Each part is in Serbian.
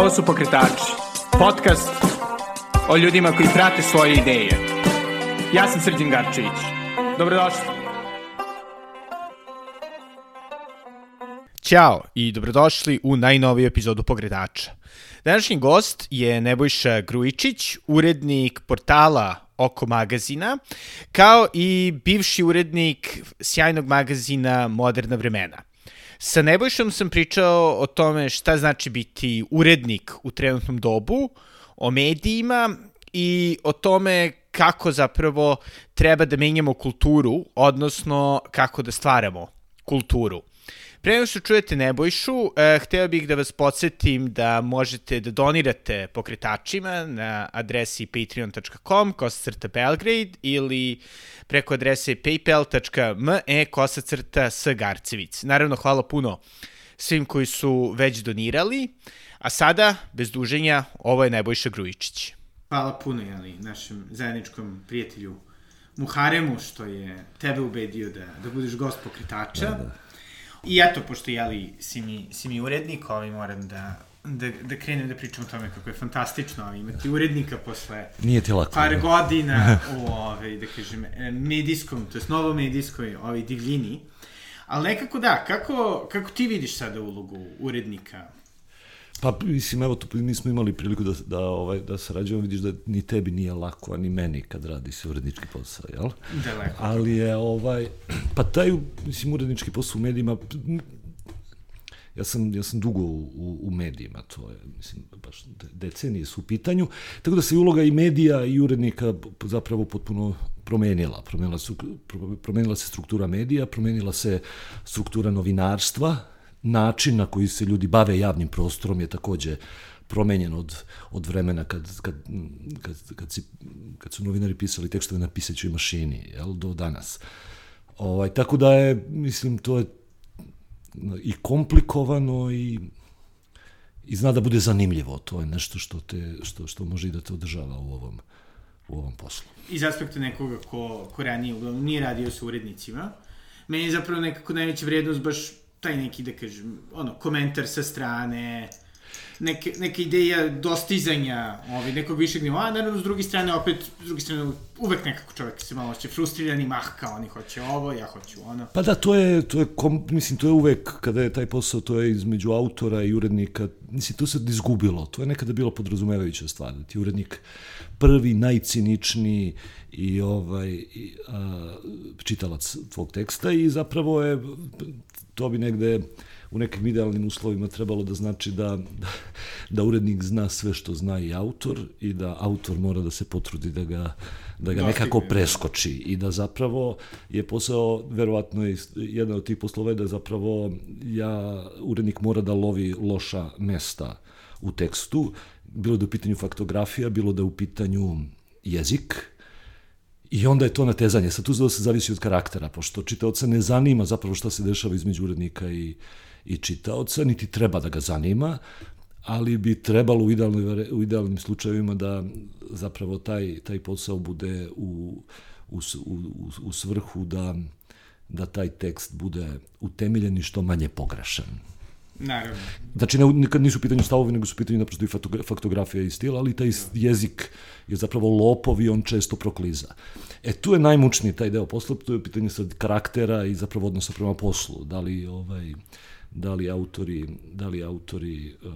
Ovo su Pokretači, podcast o ljudima koji prate svoje ideje. Ja sam Srđan Garčević. Dobrodošli. Ćao i dobrodošli u najnoviju epizodu Pokretača. Današnji gost je Nebojša Grujičić, urednik portala Oko magazina, kao i bivši urednik sjajnog magazina Moderna vremena. Sa Nebojšom sam pričao o tome šta znači biti urednik u trenutnom dobu, o medijima i o tome kako zapravo treba da menjamo kulturu, odnosno kako da stvaramo kulturu. Pre nego što čujete Nebojšu, eh, hteo bih da vas podsjetim da možete da donirate pokretačima na adresi patreon.com kosacrta Belgrade ili preko adrese paypal.me kosacrta s Garcevic. Naravno, hvala puno svim koji su već donirali, a sada, bez duženja, ovo je Nebojša Grujičić. Hvala puno, jeli, našem zajedničkom prijatelju Muharemu, što je tebe ubedio da, da budeš gost pokretača. Da, da. I eto, pošto jeli, si mi, si mi urednik, ovaj moram da, da, da krenem da pričam o tome kako je fantastično ovaj, imati urednika posle Nije ti lako, par ne? godina u ovaj, da kažem, medijskom, to je novo medijskoj ovaj, divljini. Ali nekako da, kako, kako ti vidiš sada ulogu urednika Pa, mislim, evo, to, mi smo imali priliku da, da, ovaj, da sarađujemo, vidiš da ni tebi nije lako, a ni meni kad radi se urednički posao, jel? Daleko. Ali je, ovaj, pa taj, mislim, urednički posao u medijima, ja sam, ja sam dugo u, u medijima, to je, mislim, baš decenije su u pitanju, tako da se uloga i medija i urednika zapravo potpuno promenila. Promenila, su, promenila se struktura medija, promenila se struktura novinarstva, način na koji se ljudi bave javnim prostorom je takođe promenjen od, od vremena kad, kad, kad, kad, si, kad su novinari pisali tekstove na pisećoj mašini, jel, do danas. Ovaj, tako da je, mislim, to je i komplikovano i i zna da bude zanimljivo. To je nešto što, te, što, što može i da te održava u ovom, u ovom poslu. Iz aspekta nekoga ko, ko ranije uglavnom nije radio sa urednicima, meni je zapravo nekako najveća vrednost baš taj neki, da kažem, ono, komentar sa strane, neke, neke ideja dostizanja ovaj, nekog višeg nivoa, naravno s druge strane, opet, s druge strane, uvek nekako čovek se malo će frustriran i mah, kao oni hoće ovo, ja hoću ono. Pa da, to je, to je kom, mislim, to je uvek, kada je taj posao, to je između autora i urednika, mislim, to se izgubilo, to je nekada bilo podrazumevajuća stvar, da ti urednik prvi, najciničniji i ovaj, i, a, čitalac tvog teksta i zapravo je to bi negde u nekim idealnim uslovima trebalo da znači da, da, da urednik zna sve što zna i autor i da autor mora da se potrudi da ga, da ga nekako preskoči. I da zapravo je posao, verovatno je jedan od tih poslova je da zapravo ja, urednik mora da lovi loša mesta u tekstu, bilo da je u pitanju faktografija, bilo da je u pitanju jezik, I onda je to natezanje. Sad tu se zavisi od karaktera, pošto čitaoca ne zanima zapravo šta se dešava između urednika i, i čitaoca, niti treba da ga zanima, ali bi trebalo u, idealni, u idealnim slučajevima da zapravo taj, taj posao bude u, u, u, u svrhu da, da taj tekst bude utemeljen i što manje pogrešan. Naravno. Znači, ne, nikad nisu u pitanju stavovi, nego su u pitanju naprosto i faktografija i stil, ali taj jezik je zapravo lopov i on često prokliza. E, tu je najmučniji taj deo posla, to je pitanje sad karaktera i zapravo odnosa prema poslu. Da li, ovaj, da li autori, da li autori uh,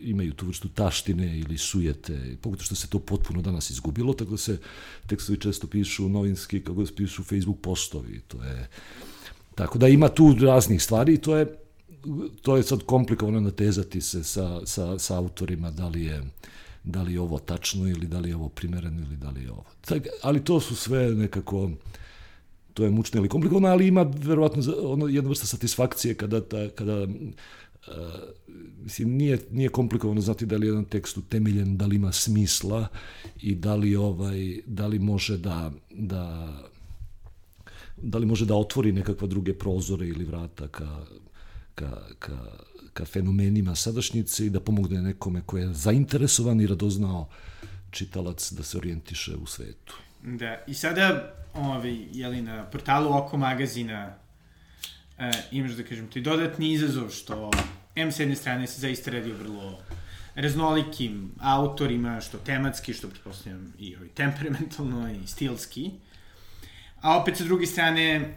imaju tu vrstu taštine ili sujete, pogotovo što se to potpuno danas izgubilo, tako da se tekstovi često pišu novinski, kako da se pišu Facebook postovi, to je... Tako da ima tu raznih stvari i to je to je sad komplikovano natezati se sa, sa, sa autorima da li je da li je ovo tačno ili da li je ovo primereno ili da li je ovo. Tak, ali to su sve nekako to je mučno ili komplikovano, ali ima verovatno ono, jedna vrsta satisfakcije kada, ta, kada Uh, mislim, nije, nije komplikovano znati da li je jedan tekst utemeljen, da li ima smisla i da li, ovaj, da li može da, da da li može da otvori nekakva druge prozore ili vrata ka, ka, ka, ka fenomenima sadašnjice i da pomogne nekome ko je zainteresovan i radoznao čitalac da se orijentiše u svetu. Da, i sada, ovaj, jeli, na portalu Oko magazina e, imaš, da kažem, ti dodatni izazov što M s jedne strane se zaista radi o vrlo raznolikim autorima, što tematski, što pretpostavljam i ovaj, temperamentalno i stilski. A opet sa druge strane,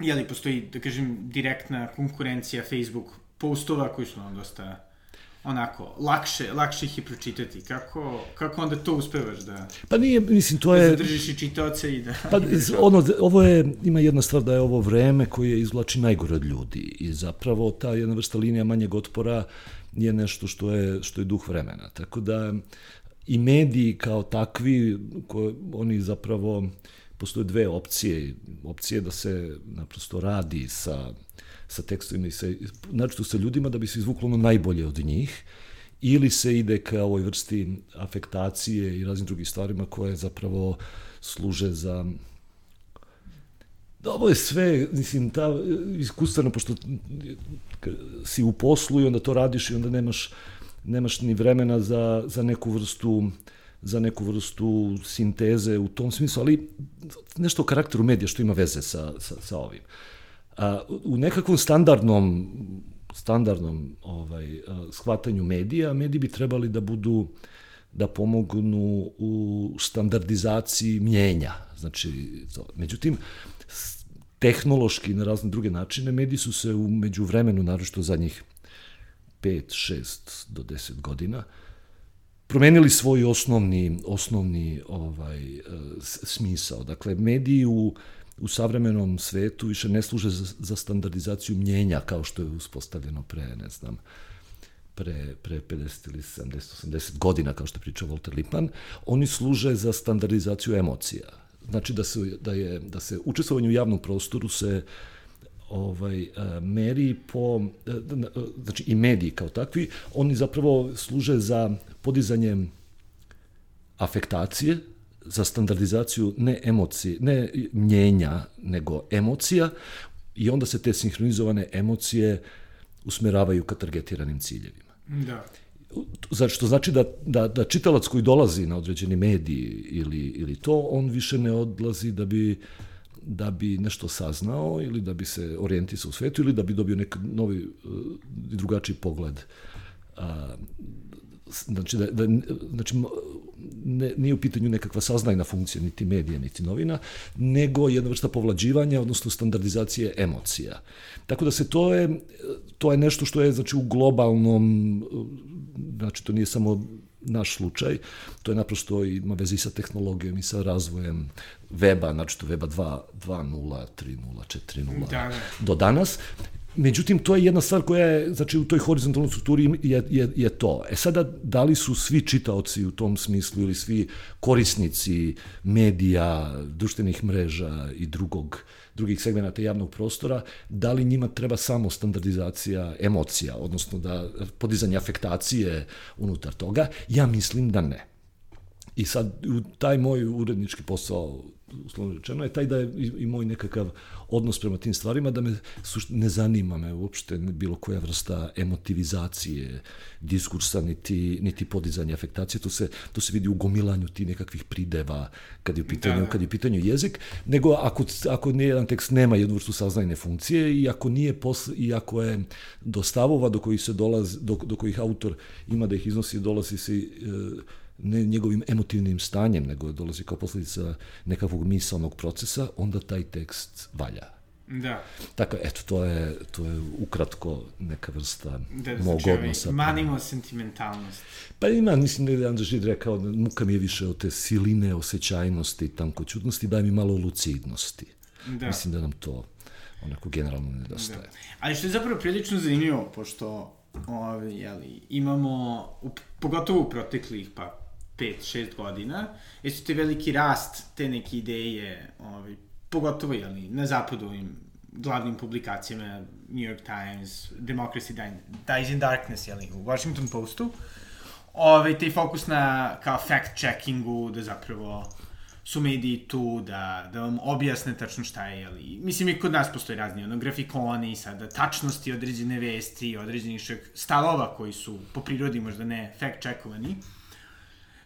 jeli, postoji, da kažem, direktna konkurencija Facebook postova koji su nam dosta onako, lakše, lakše ih je pročitati. Kako, kako onda to uspevaš da... Pa nije, mislim, to je... Da zadržiš i čitaoce i da... Pa, ono, ovo je, ima jedna stvar da je ovo vreme koje izvlači najgore od ljudi i zapravo ta jedna vrsta linija manjeg otpora je nešto što je, što je duh vremena. Tako da i mediji kao takvi, ko, oni zapravo, postoje dve opcije. Opcije da se naprosto radi sa sa tekstovima i sa, znači sa ljudima da bi se izvuklo ono najbolje od njih, ili se ide ka ovoj vrsti afektacije i raznim drugim stvarima koje zapravo služe za Da, ovo je sve, mislim, ta iskustveno, pošto si u poslu i onda to radiš i onda nemaš, nemaš ni vremena za, za neku vrstu za neku vrstu sinteze u tom smislu, ali nešto o karakteru medija što ima veze sa, sa, sa ovim. A, u nekakvom standardnom standardnom ovaj, shvatanju medija, mediji bi trebali da budu da pomognu u standardizaciji mnjenja. Znači, to. međutim, tehnološki na razne druge načine, mediji su se u međuvremenu, naročito zadnjih 5, 6 do 10 godina, promenili svoj osnovni, osnovni ovaj, smisao. Dakle, mediji u u savremenom svetu više ne služe za, za standardizaciju mnjenja kao što je uspostavljeno pre, ne znam, pre, pre 50 ili 70, 80 godina, kao što je pričao Walter Lippmann, oni služe za standardizaciju emocija. Znači da se, da je, da se učestvovanje u javnom prostoru se ovaj, meri po, znači i mediji kao takvi, oni zapravo služe za podizanje afektacije, za standardizaciju ne emocije, ne mnjenja, nego emocija i onda se te sinhronizovane emocije usmeravaju ka targetiranim ciljevima. Da. Znači, što znači da, da, da čitalac koji dolazi na određeni mediji ili, ili to, on više ne odlazi da bi da bi nešto saznao ili da bi se orijentisao u svetu ili da bi dobio neki novi i drugačiji pogled a, znači, da, da, znači ne, nije u pitanju nekakva saznajna funkcija niti medija, niti novina, nego jedna vrsta povlađivanja, odnosno standardizacije emocija. Tako da se to je, to je nešto što je znači, u globalnom, znači to nije samo naš slučaj, to je naprosto ima veze i sa tehnologijom i sa razvojem weba, znači to weba 2.0, 3.0, 4.0 da, da. do danas. Međutim, to je jedna stvar koja je, znači u toj horizontalnoj strukturi je, je, je to. E sada, da li su svi čitaoci u tom smislu ili svi korisnici medija, društvenih mreža i drugog, drugih segmenta javnog prostora, da li njima treba samo standardizacija emocija, odnosno da podizanje afektacije unutar toga? Ja mislim da ne. I sad, taj moj urednički posao uslovno rečeno, je taj da je i, i moj nekakav odnos prema tim stvarima, da me suš, ne zanima me uopšte bilo koja vrsta emotivizacije diskursa, niti, niti podizanja afektacije, to se, to se vidi u gomilanju ti nekakvih prideva kad je u pitanju, da, kad je u pitanju jezik, nego ako, ako jedan tekst nema jednu vrstu saznajne funkcije i ako nije posle, i ako je do stavova do kojih se dolazi, do, do kojih autor ima da ih iznosi, dolazi se e, ne njegovim emotivnim stanjem, nego dolazi kao posledica nekakvog misalnog procesa, onda taj tekst valja. Da. Tako, eto, to je, to je ukratko neka vrsta da, da mog znači, odnosa. Manimo sentimentalnost. Pa ima, mislim da je Andrej Žid rekao, muka mi je više od te siline, osjećajnosti i tankoćudnosti, daj mi malo lucidnosti. Da. Mislim da nam to onako generalno nedostaje. Da. Ali što je zapravo prilično zanimljivo, pošto ovi, jeli, imamo, u, pogotovo u proteklih pa 5-6 godina, jesu te veliki rast te neke ideje, ovaj, pogotovo jeli, na zapadu ovim glavnim publikacijama New York Times, Democracy Dies in Darkness, jeli, u Washington Postu, ovaj, taj fokus na kao fact-checkingu, da zapravo su mediji tu da, da vam objasne tačno šta je, jeli. Mislim i kod nas postoje razni ono, grafikoni, sada tačnosti određene vesti, određenih stavova koji su po prirodi možda ne fact-checkovani.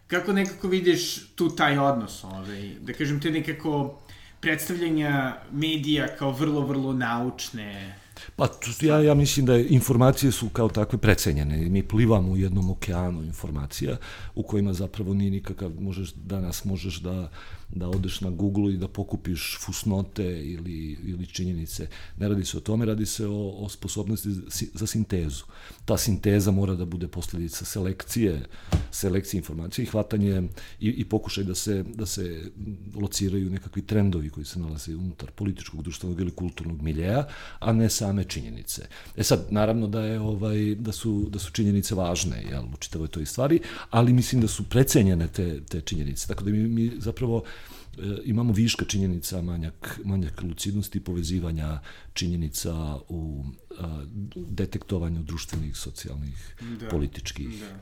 Kako nekako vidiš tu taj odnos, ovaj, da kažem, te nekako predstavljanja medija kao vrlo, vrlo naučne, Pa ja, ja mislim da je, informacije su kao takve precenjene. Mi plivamo u jednom okeanu informacija u kojima zapravo nije nikakav, možeš, danas možeš da da odeš na Google i da pokupiš fusnote ili, ili činjenice. Ne radi se o tome, radi se o, o sposobnosti za sintezu. Ta sinteza mora da bude posledica selekcije, selekcije informacije i hvatanje i, i pokušaj da se, da se lociraju nekakvi trendovi koji se nalaze unutar političkog, društvenog ili kulturnog miljeja, a ne same činjenice. E sad, naravno da je ovaj da su da su činjenice važne, jel, u čitavoj toj stvari, ali mislim da su precenjene te te činjenice. Tako da mi, mi zapravo imamo viška činjenica, manjak, manjak lucidnosti, povezivanja činjenica u a, detektovanju društvenih, socijalnih, da, političkih, da.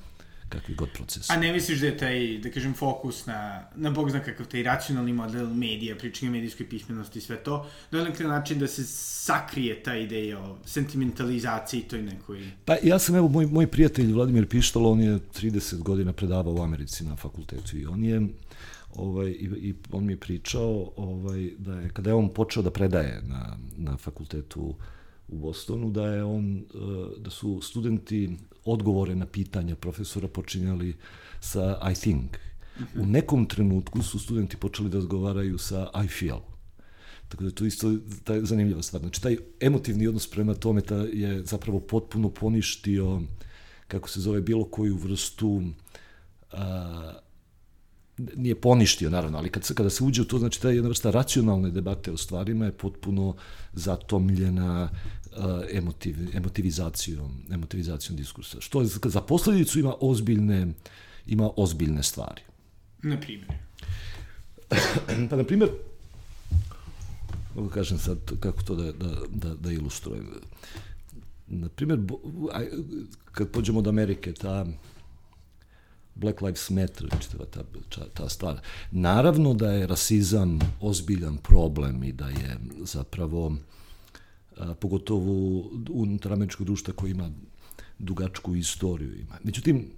kakvi god procesa. A ne misliš da je taj, da kažem, fokus na, na bog zna kakav taj racionalni model medija, pričanje o medijskoj pismenosti i sve to, da je način da se sakrije ta ideja o sentimentalizaciji toj nekoj... Pa ja sam, evo, moj, moj prijatelj Vladimir Pištalo, on je 30 godina predavao u Americi na fakultetu i on je ovaj, i, i on mi je pričao ovaj, da je, kada je on počeo da predaje na, na fakultetu u Bostonu, da je on, eh, da su studenti odgovore na pitanja profesora počinjali sa I think. U nekom trenutku su studenti počeli da odgovaraju sa I feel. Tako da to isto taj zanimljiva stvar. Znači, taj emotivni odnos prema tome ta je zapravo potpuno poništio, kako se zove, bilo koju vrstu a, nije poništio naravno, ali kad kada se uđe u to, znači ta jedna vrsta racionalne debate o stvarima je potpuno zatomljena uh, emotiv, emotivizacijom, emotivizacijom diskursa. Što za posledicu ima ozbiljne, ima ozbiljne stvari. Na primjer? pa, na primjer, mogu kažem sad kako to da, da, da, da ilustrujem. Na primjer, kad pođemo od Amerike, ta Black Lives Matter, čitava ta, ta stvar. Naravno da je rasizam ozbiljan problem i da je zapravo, a, pogotovo unutar američkog društva koji ima dugačku istoriju. Ima. Međutim,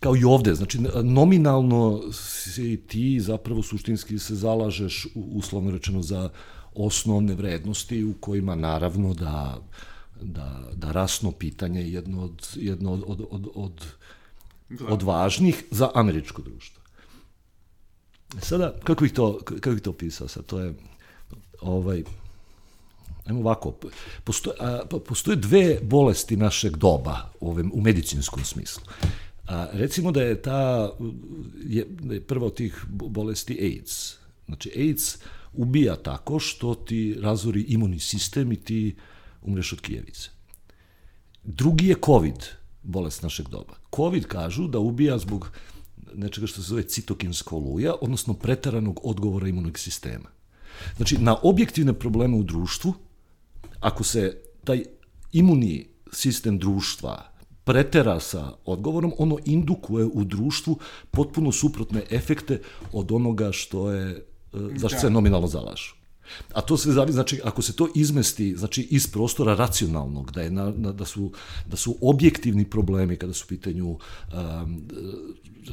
kao i ovde, znači nominalno si ti zapravo suštinski se zalažeš uslovno rečeno za osnovne vrednosti u kojima naravno da da, da rasno pitanje je jedno od, jedno od, od, od, od, od važnih za američko društvo. Sada, kako bih to, kako bih to pisao sad, to je, ovaj, ajmo ovako, postoje, a, postoje dve bolesti našeg doba u, ovim, u medicinskom smislu. A, recimo da je ta, je, da je prva od tih bolesti AIDS. Znači, AIDS ubija tako što ti razori imunni sistem i ti uh, umreš od kijevice. Drugi je COVID, bolest našeg doba. COVID kažu da ubija zbog nečega što se zove citokinska oluja, odnosno pretaranog odgovora imunog sistema. Znači, na objektivne probleme u društvu, ako se taj imunni sistem društva pretera sa odgovorom, ono indukuje u društvu potpuno suprotne efekte od onoga što je, zašto da. se nominalno zalažu. A to sve zavisi, znači, ako se to izmesti, znači, iz prostora racionalnog, da, je na, na, da, su, da su objektivni problemi kada su u pitanju um,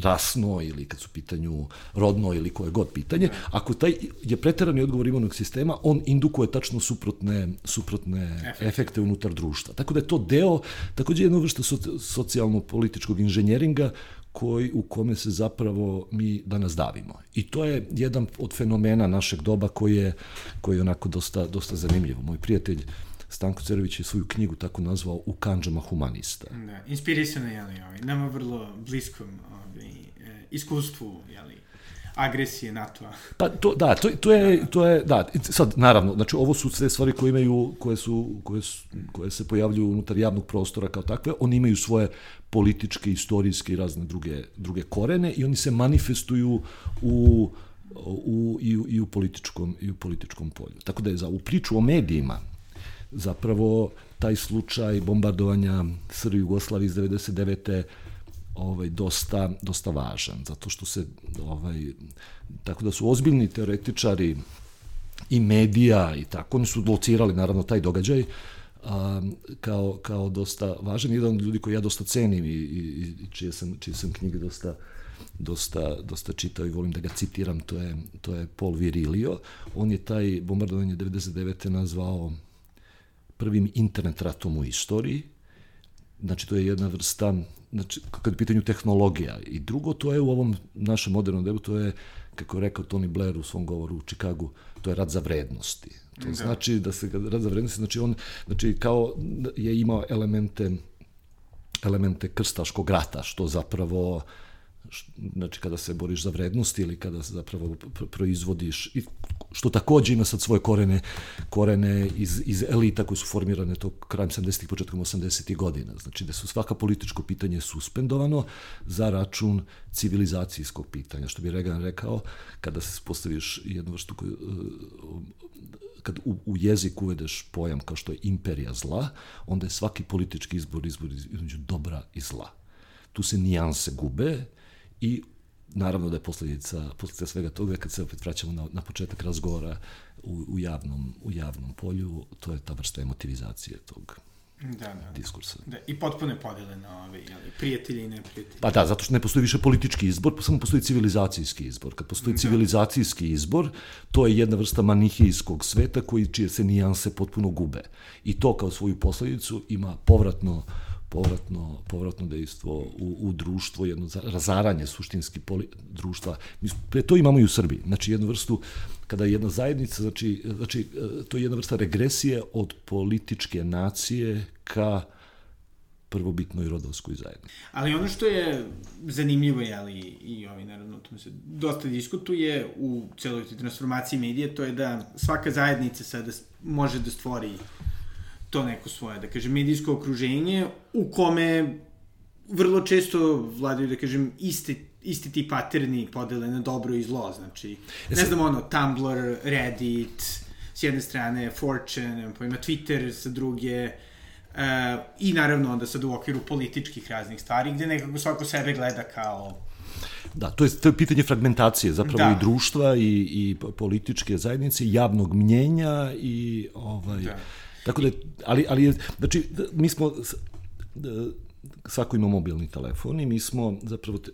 rasno ili kad su u pitanju rodno ili koje god pitanje, ako taj je preterani odgovor imunog sistema, on indukuje tačno suprotne, suprotne efekte. efekte unutar društva. Tako da je to deo, takođe jedna vrsta socijalno-političkog inženjeringa koji, u kome se zapravo mi danas davimo. I to je jedan od fenomena našeg doba koji je, koji je onako dosta, dosta zanimljivo. Moj prijatelj Stanko Cerović je svoju knjigu tako nazvao U kanđama humanista. Da, inspirisano je, ovaj, nama vrlo bliskom ovaj, iskustvu, jeli, agresije NATO-a. Pa to, da, to, to, je, to je, da, sad, naravno, znači ovo su sve stvari koje imaju, koje su, koje, su, koje se pojavljuju unutar javnog prostora kao takve, oni imaju svoje političke, istorijske i razne druge, druge korene i oni se manifestuju u, u, i, u, i, u političkom, i u političkom polju. Tako da je za u priču o medijima zapravo taj slučaj bombardovanja i Jugoslavije iz 99 ovaj dosta dosta važan zato što se ovaj tako da su ozbiljni teoretičari i medija i tako oni su locirali naravno taj događaj a, kao, kao dosta važan jedan od ljudi koji ja dosta cenim i, i, i čije, sam, čije sam knjige dosta dosta, dosta čitao i volim da ga citiram, to je, to je Paul Virilio. On je taj bombardovanje 99. nazvao prvim internet ratom u istoriji. Znači, to je jedna vrsta, znači, kad je pitanju tehnologija. I drugo, to je u ovom našem modernom delu, to je, kako je rekao Tony Blair u svom govoru u Čikagu, to je rad za vrednosti. To da. znači da se rad za vrednosti, znači on, znači kao je imao elemente elemente krstaškog rata, što zapravo znači kada se boriš za vrednosti ili kada zapravo proizvodiš i što takođe ima sad svoje korene korene iz, iz elita koji su formirane to krajem 70-ih, početkom 80-ih godina. Znači da su svaka političko pitanje suspendovano za račun civilizacijskog pitanja. Što bi Reagan rekao, kada se postaviš jednu vrstu koju, kad u, u jezik uvedeš pojam kao što je imperija zla, onda je svaki politički izbor izbor između dobra i zla. Tu se nijanse gube i naravno da je posledica, posledica svega toga, kad se opet vraćamo na, na početak razgovora u, u, javnom, u javnom polju, to je ta vrsta emotivizacije tog da, da, da. diskursa. Da, I potpune podele na ove, jeli, prijatelji i neprijatelji. Pa da, zato što ne postoji više politički izbor, pa samo postoji civilizacijski izbor. Kad postoji da. civilizacijski izbor, to je jedna vrsta manihijskog sveta koji čije se nijanse potpuno gube. I to kao svoju posledicu ima povratno povratno, povratno dejstvo u, u društvo, jedno razaranje suštinski poli, društva. Mi to imamo i u Srbiji. Znači jednu vrstu, kada jedna zajednica, znači, znači to je jedna vrsta regresije od političke nacije ka prvobitnoj rodovskoj zajednici. Ali ono što je zanimljivo, ali i ovaj, naravno, o tome se dosta diskutuje u celoj transformaciji medije, to je da svaka zajednica sada može da stvori to neko svoje, da kažem, medijsko okruženje u kome vrlo često vladaju, da kažem, iste isti ti paterni podele na dobro i zlo, znači, ne znam, ono, Tumblr, Reddit, s jedne strane, Fortune, nema pojma, Twitter sa druge, uh, i naravno onda sad u okviru političkih raznih stvari, gde nekako svako sebe gleda kao Da, to je, to je pitanje fragmentacije zapravo da. i društva i, i političke zajednice, javnog mnjenja i ovaj, da Tako da, ali, ali je, znači, mi smo, svako ima mobilni telefon i mi smo zapravo, te,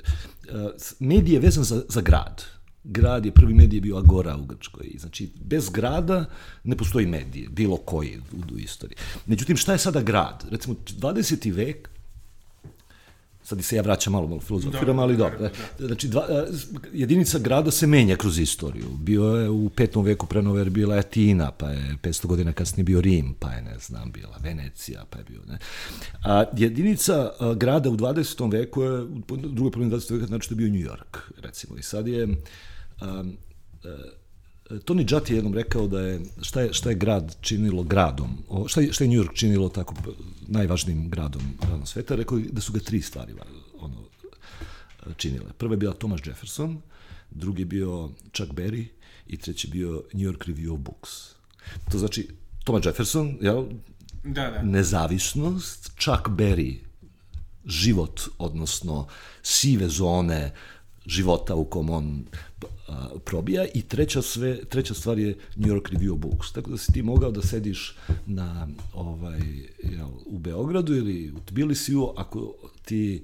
medij je vezan za, za grad. Grad je, prvi medij je bio Agora u Grčkoj. Znači, bez grada ne postoji medije, bilo koji u, u istoriji. Međutim, šta je sada grad? Recimo, 20. vek sad se ja vraćam malo, malo filozofiram, ali dobro. Da, da. Znači, dva, jedinica grada se menja kroz istoriju. Bio je u petom veku pre nove bila Atina, pa je 500 godina kasnije bio Rim, pa je, ne znam, bila Venecija, pa je bio, ne. A jedinica a, grada u 20. veku je, u drugoj polovini 20. veka, znači da je bio New York, recimo. I sad je, a, Tony Judd je jednom rekao da je šta je, šta je grad činilo gradom, šta je, šta je New York činilo tako najvažnijim gradom, gradom sveta, rekao da su ga tri stvari ono, činile. Prva je bila Thomas Jefferson, drugi je bio Chuck Berry i treći bio New York Review of Books. To znači Thomas Jefferson, jel? Da, da. Nezavisnost, Chuck Berry, život, odnosno sive zone, života u kom on probija i treća, sve, treća stvar je New York Review Books. Tako da si ti mogao da sediš na, ovaj, jel, u Beogradu ili u Tbilisiju ako ti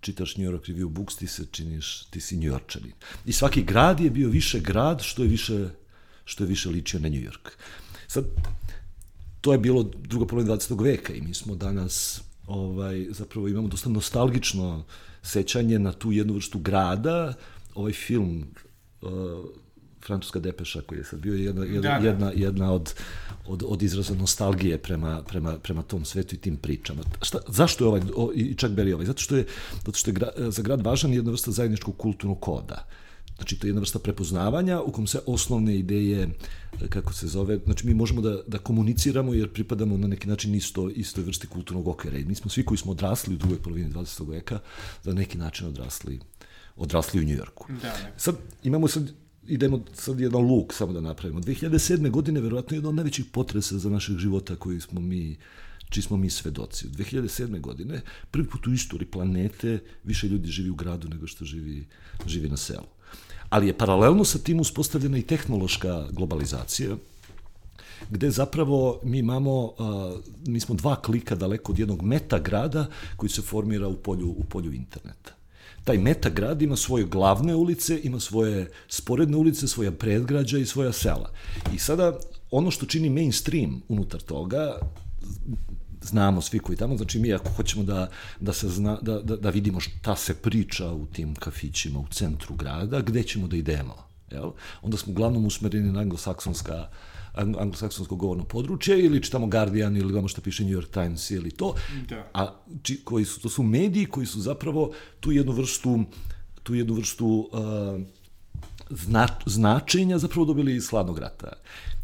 čitaš New York Review Books, ti se činiš, ti si New Yorkčanin. I svaki grad je bio više grad što je više, što je više ličio na New York. Sad, to je bilo druga polovina 20. veka i mi smo danas ovaj, zapravo imamo dosta nostalgično sećanje na tu jednu vrstu grada, ovaj film Francuska depeša koji je sad bio jedna, jedna, da, da. jedna, jedna od, od, od izraza nostalgije prema, prema, prema tom svetu i tim pričama. Šta, zašto je ovaj, o, i čak Beri ovaj? Zato što je, zato što je gra, za grad važan jedna vrsta zajedničkog kulturnog koda. Znači, to je jedna vrsta prepoznavanja u kom se osnovne ideje, kako se zove, znači mi možemo da, da komuniciramo jer pripadamo na neki način isto, istoj vrsti kulturnog okvira. I mi smo svi koji smo odrasli u drugoj polovini 20. veka, za neki način odrasli, odrasli u Njujorku. Da, da. Sad imamo sad idemo sad jedan luk samo da napravimo. 2007. godine verovatno je jedan od najvećih potresa za našeg života koji smo mi čiji smo mi svedoci. 2007. godine prvi put u istoriji planete više ljudi živi u gradu nego što živi, živi na selu ali je paralelno sa tim uspostavljena i tehnološka globalizacija, gde zapravo mi imamo, mi smo dva klika daleko od jednog meta grada koji se formira u polju, u polju interneta. Taj metagrad ima svoje glavne ulice, ima svoje sporedne ulice, svoja predgrađa i svoja sela. I sada ono što čini mainstream unutar toga, znamo svi koji tamo, znači mi ako hoćemo da, da, se zna, da, da, da vidimo šta se priča u tim kafićima u centru grada, gde ćemo da idemo, jel? onda smo uglavnom usmereni na anglosaksonska anglosaksonsko govorno područje ili čitamo Guardian ili gledamo šta piše New York Times ili to, Da. a či, koji su, to su mediji koji su zapravo tu jednu vrstu tu jednu vrstu uh, zna, značenja zapravo dobili iz hladnog rata.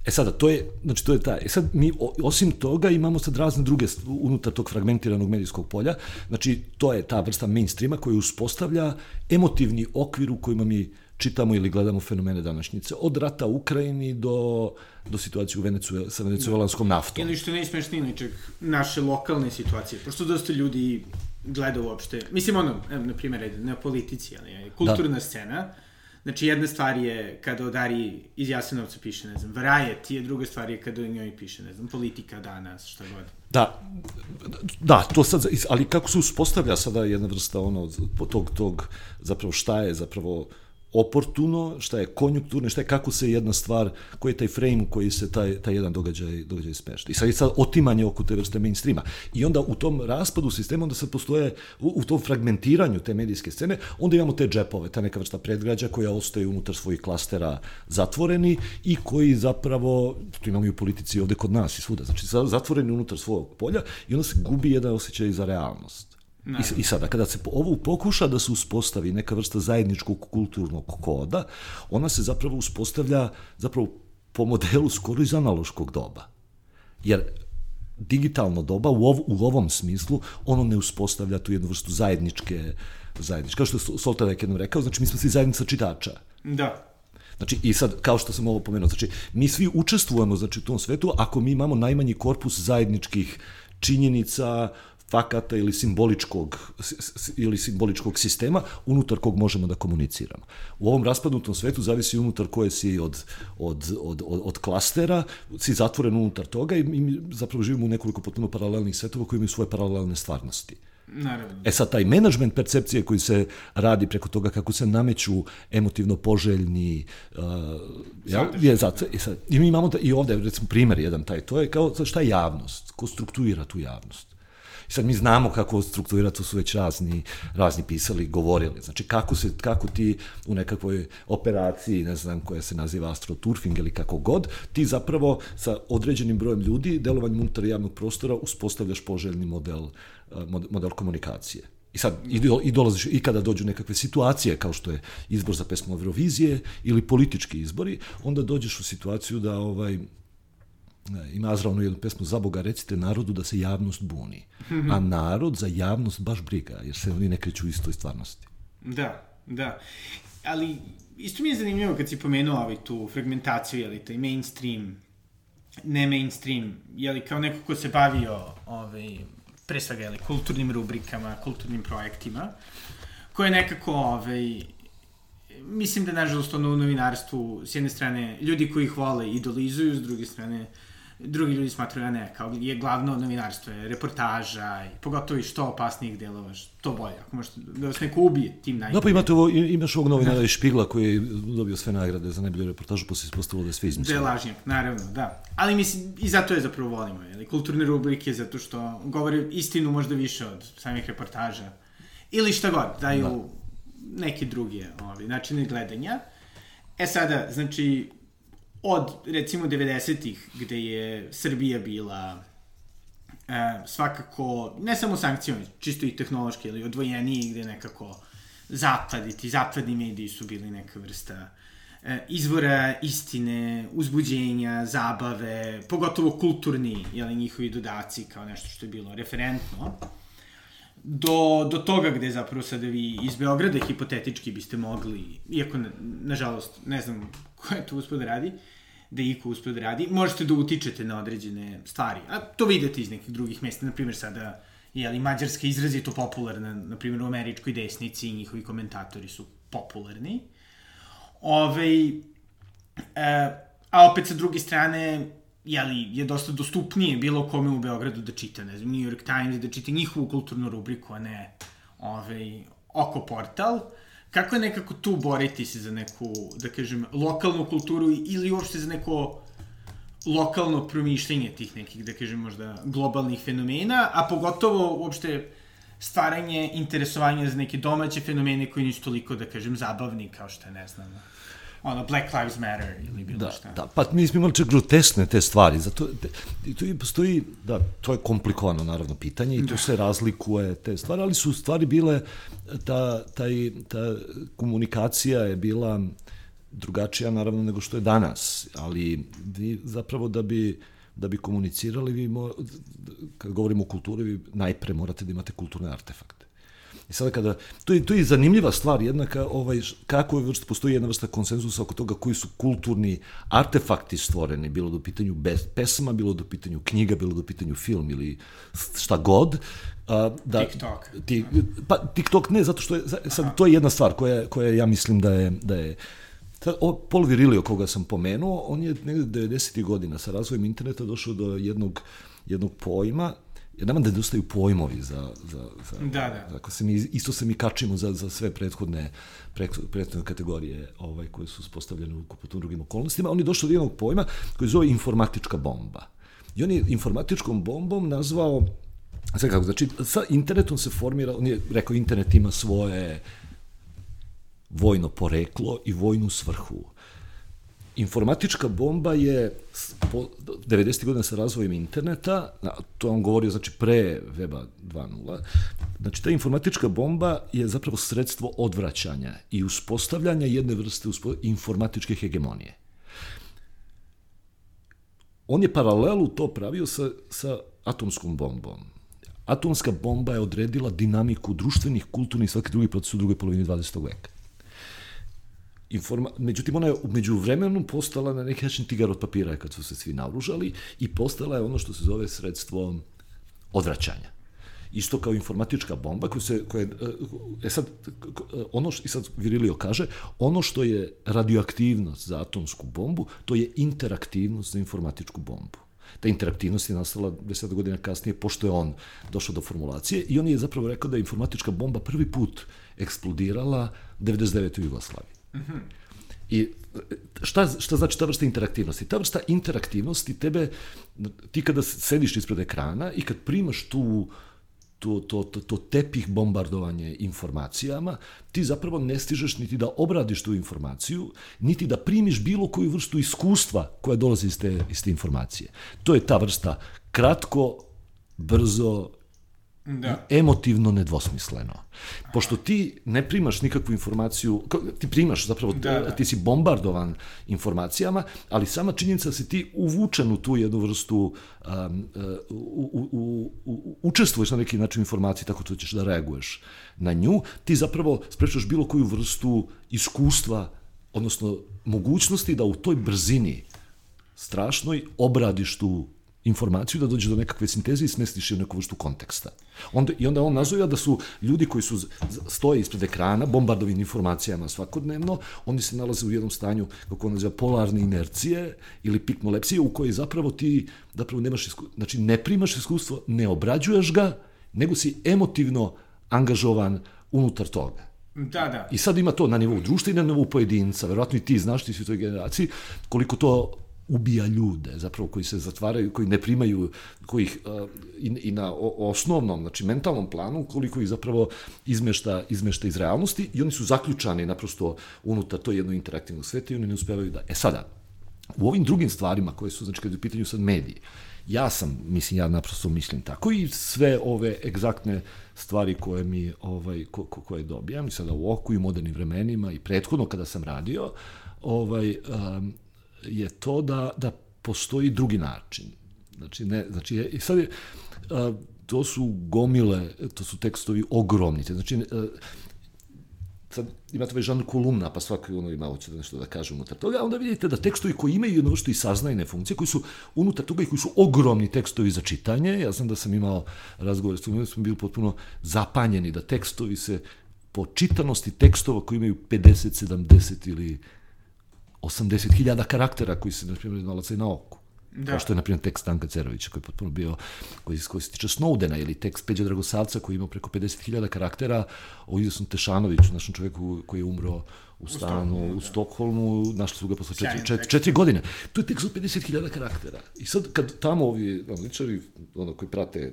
E sada, to je, znači to je taj. E sad, mi osim toga imamo sad razne druge unutar tog fragmentiranog medijskog polja, znači to je ta vrsta mainstreama koja uspostavlja emotivni okvir u kojima mi čitamo ili gledamo fenomene današnjice, od rata u Ukrajini do, do situacije u Venecuel, sa venecuelanskom naftom. Ili što najsmešnije ničeg, naše lokalne situacije, pošto dosta ljudi gleda uopšte, mislim ono, evo, na primjer, na politici, ali je kulturna da. scena, znači jedna stvar je kada o Dari iz Jasenovca piše, ne znam, Variety, je druga stvar je kada o njoj piše, ne znam, politika danas, šta god. Da, da, to sad, ali kako se uspostavlja sada jedna vrsta ono, tog, tog, zapravo šta je zapravo oportuno, šta je konjunkturno, šta je kako se jedna stvar, koji je taj frame u koji se taj, taj jedan događaj, događaj smešta. I sad je sad otimanje oko te vrste mainstreama. I onda u tom raspadu sistema, onda sad postoje, u, u tom fragmentiranju te medijske scene, onda imamo te džepove, ta neka vrsta predgrađa koja ostaje unutar svojih klastera zatvoreni i koji zapravo, to imamo i u politici ovde kod nas i svuda, znači zatvoreni unutar svog polja i onda se gubi jedan osjećaj za realnost. I, I sada, kada se ovo pokuša da se uspostavi neka vrsta zajedničkog kulturnog koda, ona se zapravo uspostavlja zapravo po modelu skoro iz analoškog doba. Jer digitalno doba u, ov, u ovom smislu, ono ne uspostavlja tu jednu vrstu zajedničke, zajedničke. Kao što je Soltavek jednom rekao, znači mi smo svi zajednica čitača. Da. Znači, i sad, kao što sam ovo pomenuo, znači, mi svi učestvujemo znači, u tom svetu ako mi imamo najmanji korpus zajedničkih činjenica, fakata ili simboličkog ili simboličkog sistema unutar kog možemo da komuniciramo. U ovom raspadnutom svetu zavisi unutar koje si od, od, od, od, od klastera, si zatvoren unutar toga i mi zapravo živimo u nekoliko potpuno paralelnih svetova koji imaju svoje paralelne stvarnosti. Naravno. E sad, taj menadžment percepcije koji se radi preko toga kako se nameću emotivno poželjni uh, ja, je zato, i, sad, i mi imamo da, i ovde, recimo, primer jedan taj, to je kao šta je javnost, ko struktuira tu javnost. I sad mi znamo kako strukturira, to su već razni, razni pisali, govorili. Znači, kako, se, kako ti u nekakvoj operaciji, ne znam, koja se naziva astroturfing ili kako god, ti zapravo sa određenim brojem ljudi, delovanjem unutar javnog prostora, uspostavljaš poželjni model, model komunikacije. I sad i dolaziš i kada dođu nekakve situacije kao što je izbor za pesmu Eurovizije ili politički izbori, onda dođeš u situaciju da ovaj ima Azravno jednu pesmu za Boga recite narodu da se javnost buni. A narod za javnost baš briga, jer se oni ne kreću u istoj stvarnosti. Da, da. Ali isto mi je zanimljivo kad si pomenuo ovaj tu fragmentaciju, jeli, taj mainstream, ne mainstream, jeli, kao neko ko se bavio ovaj, pre svega, jeli, kulturnim rubrikama, kulturnim projektima, koje nekako, ovaj, mislim da, nažalost, ono u novinarstvu, s jedne strane, ljudi koji ih vole idolizuju, s druge strane, drugi ljudi smatraju da ne, kao je glavno novinarstvo, je reportaža, i pogotovo i što opasnijih delova, što bolje, ako možete da vas neko ubije tim najbolje. Da, pa imate ovo, imaš ovog novinara iz Špigla koji je dobio sve nagrade za najbolju reportažu, posle se ispostavilo da je sve izmislio. Da je lažnjak, naravno, da. Ali mislim, i zato je zapravo volimo, jeli, kulturne rubrike, zato što govore istinu možda više od samih reportaža. Ili šta god, daju da. neke druge ovi, načine gledanja. E sada, znači, od recimo 90-ih gde je Srbija bila e, svakako ne samo sankcijom, čisto i tehnološki, ali odvojeniji gde nekako zapad i ti zapadni mediji su bili neka vrsta e, izvora istine, uzbuđenja, zabave, pogotovo kulturni, jeli, njihovi dodaci kao nešto što je bilo referentno do, do toga gde zapravo sada vi iz Beograda hipotetički biste mogli, iako na, nažalost ne znam ko je to uspio da radi, da iko uspio da radi, možete da utičete na određene stvari. A to vidite iz nekih drugih mesta, na primjer sada je li Mađarska izrazito popularna, na primjer u američkoj desnici i njihovi komentatori su popularni. Ove, e, a opet sa druge strane, jeli, je dosta dostupnije bilo kome u Beogradu da čita, ne znam, New York Times, da čita njihovu kulturnu rubriku, a ne ove, oko portal, kako je nekako tu boriti se za neku, da kažem, lokalnu kulturu ili uopšte za neko lokalno promišljenje tih nekih, da kažem, možda globalnih fenomena, a pogotovo uopšte stvaranje interesovanja za neke domaće fenomene koji nisu toliko, da kažem, zabavni kao što je, ne znam, ono, Black Lives Matter ili bilo da, šta. Da, pa mi smo imali čak grotesne te stvari, zato i tu i postoji, da, to je komplikovano naravno pitanje i tu da. se razlikuje te stvari, ali su stvari bile, ta, taj, ta komunikacija je bila drugačija naravno nego što je danas, ali vi zapravo da bi da bi komunicirali, vi mo, kad govorimo o kulturi, vi najpre morate da imate kulturne artefakte. I sada kada, to je, to je zanimljiva stvar, jednaka, ovaj, kako je vrsta, postoji jedna vrsta konsenzusa oko toga koji su kulturni artefakti stvoreni, bilo do pitanju bez, pesama, bilo do pitanju knjiga, bilo do pitanju film ili šta god. A, da, TikTok. Ti, pa TikTok ne, zato što je, sad, to je jedna stvar koja, koja ja mislim da je, da je Tad, o, Paul Virilio, koga sam pomenuo, on je negde 90. godina sa razvojem interneta došao do jednog, jednog pojma, jer nama nedostaju pojmovi za, za, za, da, da. ako se mi, isto se mi kačimo za, za sve prethodne, prethodne kategorije ovaj, koje su spostavljene u potom drugim okolnostima, on je došao do jednog pojma koji zove informatička bomba. I on je informatičkom bombom nazvao Sve kako, znači, sa internetom se formira, on je rekao, internet ima svoje vojno poreklo i vojnu svrhu. Informatička bomba je po 90. godina sa razvojem interneta, to on govorio znači pre Weba 2.0, znači ta informatička bomba je zapravo sredstvo odvraćanja i uspostavljanja jedne vrste informatičke hegemonije. On je paralelu to pravio sa, sa atomskom bombom. Atomska bomba je odredila dinamiku društvenih, kulturnih i svake drugih procesa u drugoj polovini 20. veka informa... Međutim, ona je umeđu vremenu postala na neki način tigar od papira kad su se svi naoružali i postala je ono što se zove sredstvo odvraćanja. Isto kao informatička bomba koja se, koja je, e sad, ono što, i sad Virilio kaže, ono što je radioaktivnost za atomsku bombu, to je interaktivnost za informatičku bombu. Ta interaktivnost je nastala 10 godina kasnije, pošto je on došao do formulacije i on je zapravo rekao da je informatička bomba prvi put eksplodirala 99. u Jugoslaviji. I šta, šta znači ta vrsta interaktivnosti? Ta vrsta interaktivnosti tebe, ti kada sediš ispred ekrana i kad primaš tu to, to, to, to tepih bombardovanje informacijama, ti zapravo ne stižeš niti da obradiš tu informaciju, niti da primiš bilo koju vrstu iskustva koja dolazi iz te, iz te informacije. To je ta vrsta kratko, brzo da. emotivno nedvosmisleno. Pošto ti ne primaš nikakvu informaciju, ti primaš zapravo, da, da. ti si bombardovan informacijama, ali sama činjenica da si ti uvučen u tu jednu vrstu, um, u, u, u, u, učestvuješ na neki način informacije tako da ćeš da reaguješ na nju, ti zapravo sprečaš bilo koju vrstu iskustva, odnosno mogućnosti da u toj brzini strašnoj obradiš tu informaciju da dođe do nekakve sinteze i smestiš je u neku vrstu konteksta. Onda, I onda on nazove da su ljudi koji su stoje ispred ekrana, bombardovim informacijama svakodnevno, oni se nalaze u jednom stanju, kako on naziva, polarne inercije ili pikmolepsije, u kojoj zapravo ti zapravo nemaš iskustvo, znači ne primaš iskustvo, ne obrađuješ ga, nego si emotivno angažovan unutar toga. Da, da. I sad ima to na nivou društva i na nivou pojedinca. Verovatno i ti znaš, ti si u toj generaciji, koliko to ubija ljude, zapravo koji se zatvaraju, koji ne primaju, koji ih uh, i, i na osnovnom, znači mentalnom planu, koliko ih zapravo izmešta, izmešta iz realnosti i oni su zaključani naprosto unutar to jedno interaktivno sveta i oni ne uspevaju da... E sada, u ovim drugim stvarima koje su, znači kada je u pitanju sad mediji, ja sam, mislim, ja naprosto mislim tako i sve ove egzaktne stvari koje mi, ovaj, ko, ko, koje dobijam i sada u oku i modernim vremenima i prethodno kada sam radio, ovaj, um, je to da, da postoji drugi način. Znači, ne, znači, i sad je, a, to su gomile, to su tekstovi ogromni. Znači, a, sad imate ovaj žanr kolumna, pa svaki ono ima hoće nešto da kaže unutar toga, onda vidite da tekstovi koji imaju jedno što i saznajne funkcije, koji su unutar toga i koji su ogromni tekstovi za čitanje, ja znam da sam imao razgovor s tim, smo bili potpuno zapanjeni da tekstovi se po čitanosti tekstova koji imaju 50, 70 ili 80.000 karaktera koji se, na primjer, nalaze na oku. Da. Kao što je, na primjer, tekst Stanka Cerovića, koji je potpuno bio, koji, koji se tiče Snowdena, ili tekst Peđa Dragosavca, koji ima preko 50.000 karaktera, o Idesnom Tešanoviću, našem čoveku koji je umro u stanu u, u Stokholmu, našli su ga posle četiri, četiri, četiri godine. To je tekst od 50.000 karaktera. I sad, kad tamo ovi analičari, ono, koji prate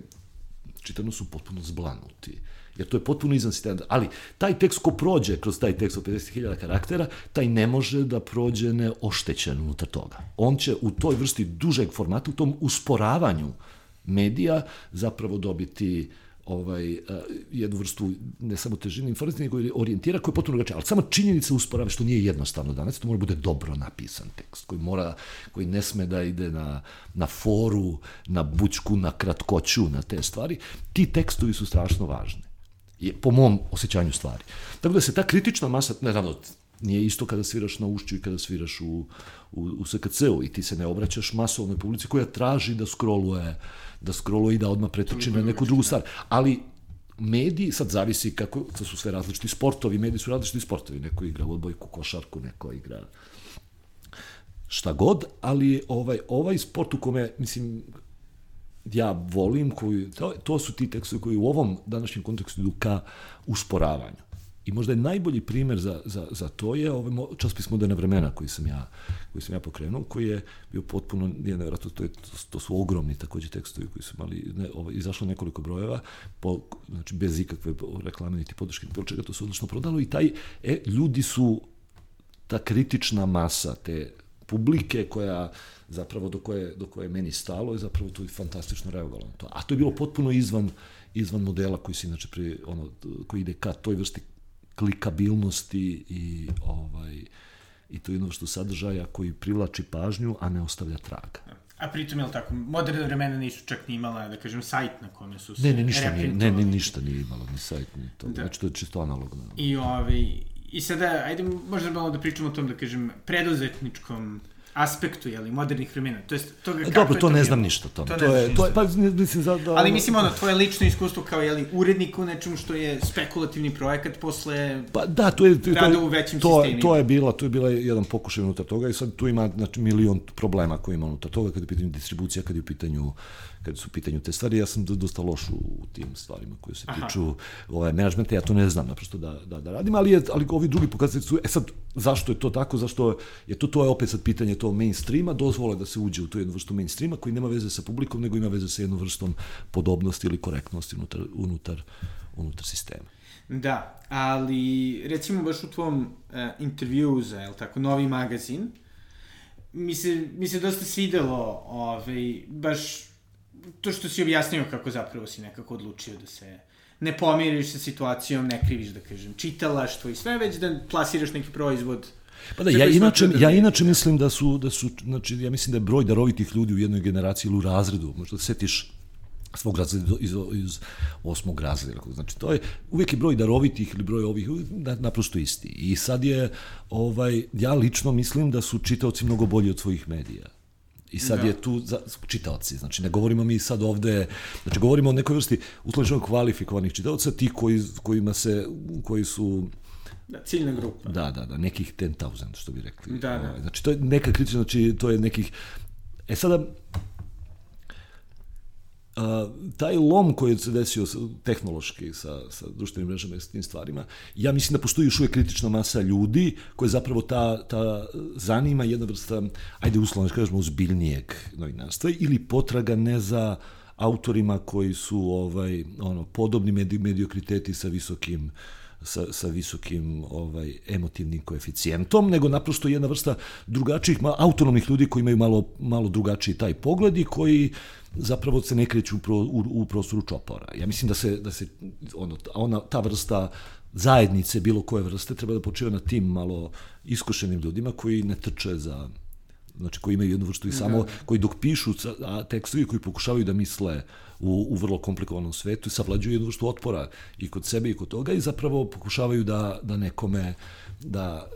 čitano su potpuno zblanuti jer to je potpuno izvan sistema. Ali taj tekst ko prođe kroz taj tekst od 50.000 karaktera, taj ne može da prođe neoštećen unutar toga. On će u toj vrsti dužeg formata, u tom usporavanju medija zapravo dobiti ovaj, uh, jednu vrstu ne samo težine informacije, nego orijentira koja je potpuno drugačija. Ali samo činjenica usporava što nije jednostavno danas, to mora bude dobro napisan tekst, koji, mora, koji ne sme da ide na, na foru, na bućku, na kratkoću, na te stvari. Ti tekstovi su strašno važni je, po mom osjećanju stvari. Tako da se ta kritična masa, naravno, nije isto kada sviraš na ušću i kada sviraš u, u, u SKC-u i ti se ne obraćaš masovnoj publici koja traži da scrolluje, da scrolluje i da odmah pretoči na neku drugu stvar. Ali mediji, sad zavisi kako, to su sve različiti sportovi, mediji su različiti sportovi, neko igra odbojku, košarku, neko igra šta god, ali ovaj, ovaj sport u kome, mislim, ja volim, koji, to, to su ti tekstovi koji u ovom današnjem kontekstu idu ka usporavanju. I možda je najbolji primer za, za, za to je ovaj časpis Moderna vremena koji sam ja, koji sam ja pokrenuo, koji je bio potpuno, nije nevjerojatno, to, je, to su ogromni takođe tekstovi koji su imali, ne, ovaj, izašlo nekoliko brojeva, po, znači bez ikakve reklame niti podrške, bilo čega, to se odlično prodalo i taj, e, ljudi su ta kritična masa te publike koja zapravo do koje, do koje je meni stalo je zapravo tu fantastično reagovalo na to. A to je bilo potpuno izvan, izvan modela koji se inače pri, ono, koji ide ka toj vrsti klikabilnosti i ovaj i to je jedno što sadržaja koji privlači pažnju, a ne ostavlja traga. A pritom, je li tako, moderne vremena nisu čak ni imala, da kažem, sajt na kome su se Ne, ne, ništa nije, ne, ne, ništa nije imalo, ni sajt, ni to. Da. Znači, to je čisto analogno. I, ovaj, I sada, ajde možda malo da pričamo o tom, da kažem, preduzetničkom aspektu je li modernih vremena. To jest toga kako Dobro, to, to ne znam ništa tome. To, to je to je pa mislim za da Ali mislim ono tvoje lično iskustvo kao je li urednik u nečemu što je spekulativni projekat posle Pa da, to je to, to, u većim to, sistemima. to je bila, to je bila jedan pokušaj unutar toga i sad tu ima znači milion problema koji ima unutar toga kad je pitanje distribucija, kad je u pitanju kad su u pitanju te stvari, ja sam dosta loš u tim stvarima koje se tiču ovaj, menadžmenta, ja to ne znam naprosto da, da, da radim, ali, je, ali ovi drugi pokazatelji su, e sad, zašto je to tako, zašto je to, to je opet sad pitanje to mainstreama, dozvole da se uđe u tu jednu vrstu mainstreama koji nema veze sa publikom, nego ima veze sa jednom vrstom podobnosti ili korektnosti unutar, unutar, unutar sistema. Da, ali recimo baš u tvom uh, intervju za, je tako, novi magazin, mi se, mi se dosta svidelo, ovaj, baš to što si objasnio kako zapravo si nekako odlučio da se ne pomiriš sa situacijom, ne kriviš, da kažem, čitalaštvo i sve, već da plasiraš neki proizvod Pa da, ja inače, da ja inače mislim da su, da su, znači, ja mislim da je broj darovitih ljudi u jednoj generaciji ili u razredu, možda setiš svog razreda iz, iz osmog razreda. Znači, to je, uvijek je broj darovitih ili broj ovih, naprosto isti. I sad je, ovaj, ja lično mislim da su čitaoci mnogo bolji od svojih medija. I sad da. je tu za, čitaoci, znači ne govorimo mi sad ovde, znači govorimo o nekoj vrsti usloženo kvalifikovanih čitaoca, ti koji, kojima se, koji su Da, ciljna grupa. Da, da, da, nekih 10.000, što bi rekli. Da, da. Ovaj, znači, to je neka kritična, znači, to je nekih... E sada, a, taj lom koji se desio tehnološki sa, sa društvenim mrežama i s tim stvarima, ja mislim da postoji još uvijek kritična masa ljudi koje zapravo ta, ta zanima jedna vrsta, ajde uslovno da kažemo, uzbiljnijeg novinarstva ili potraga ne za autorima koji su ovaj ono podobni medi, mediokriteti sa visokim sa, sa visokim ovaj emotivnim koeficijentom, nego naprosto jedna vrsta drugačijih autonomnih ljudi koji imaju malo malo drugačiji taj pogled i koji zapravo se ne kreću pro, u, u prostoru čopora. Ja mislim da se, da se ono, ona, ta vrsta zajednice, bilo koje vrste, treba da počiva na tim malo iskušenim ljudima koji ne trče za znači koji imaju jednu vrstu i samo, da. koji dok pišu a tekstovi koji pokušavaju da misle u, u vrlo komplikovanom svetu, savlađuju jednu vrstu otpora i kod sebe i kod toga i zapravo pokušavaju da, da nekome da,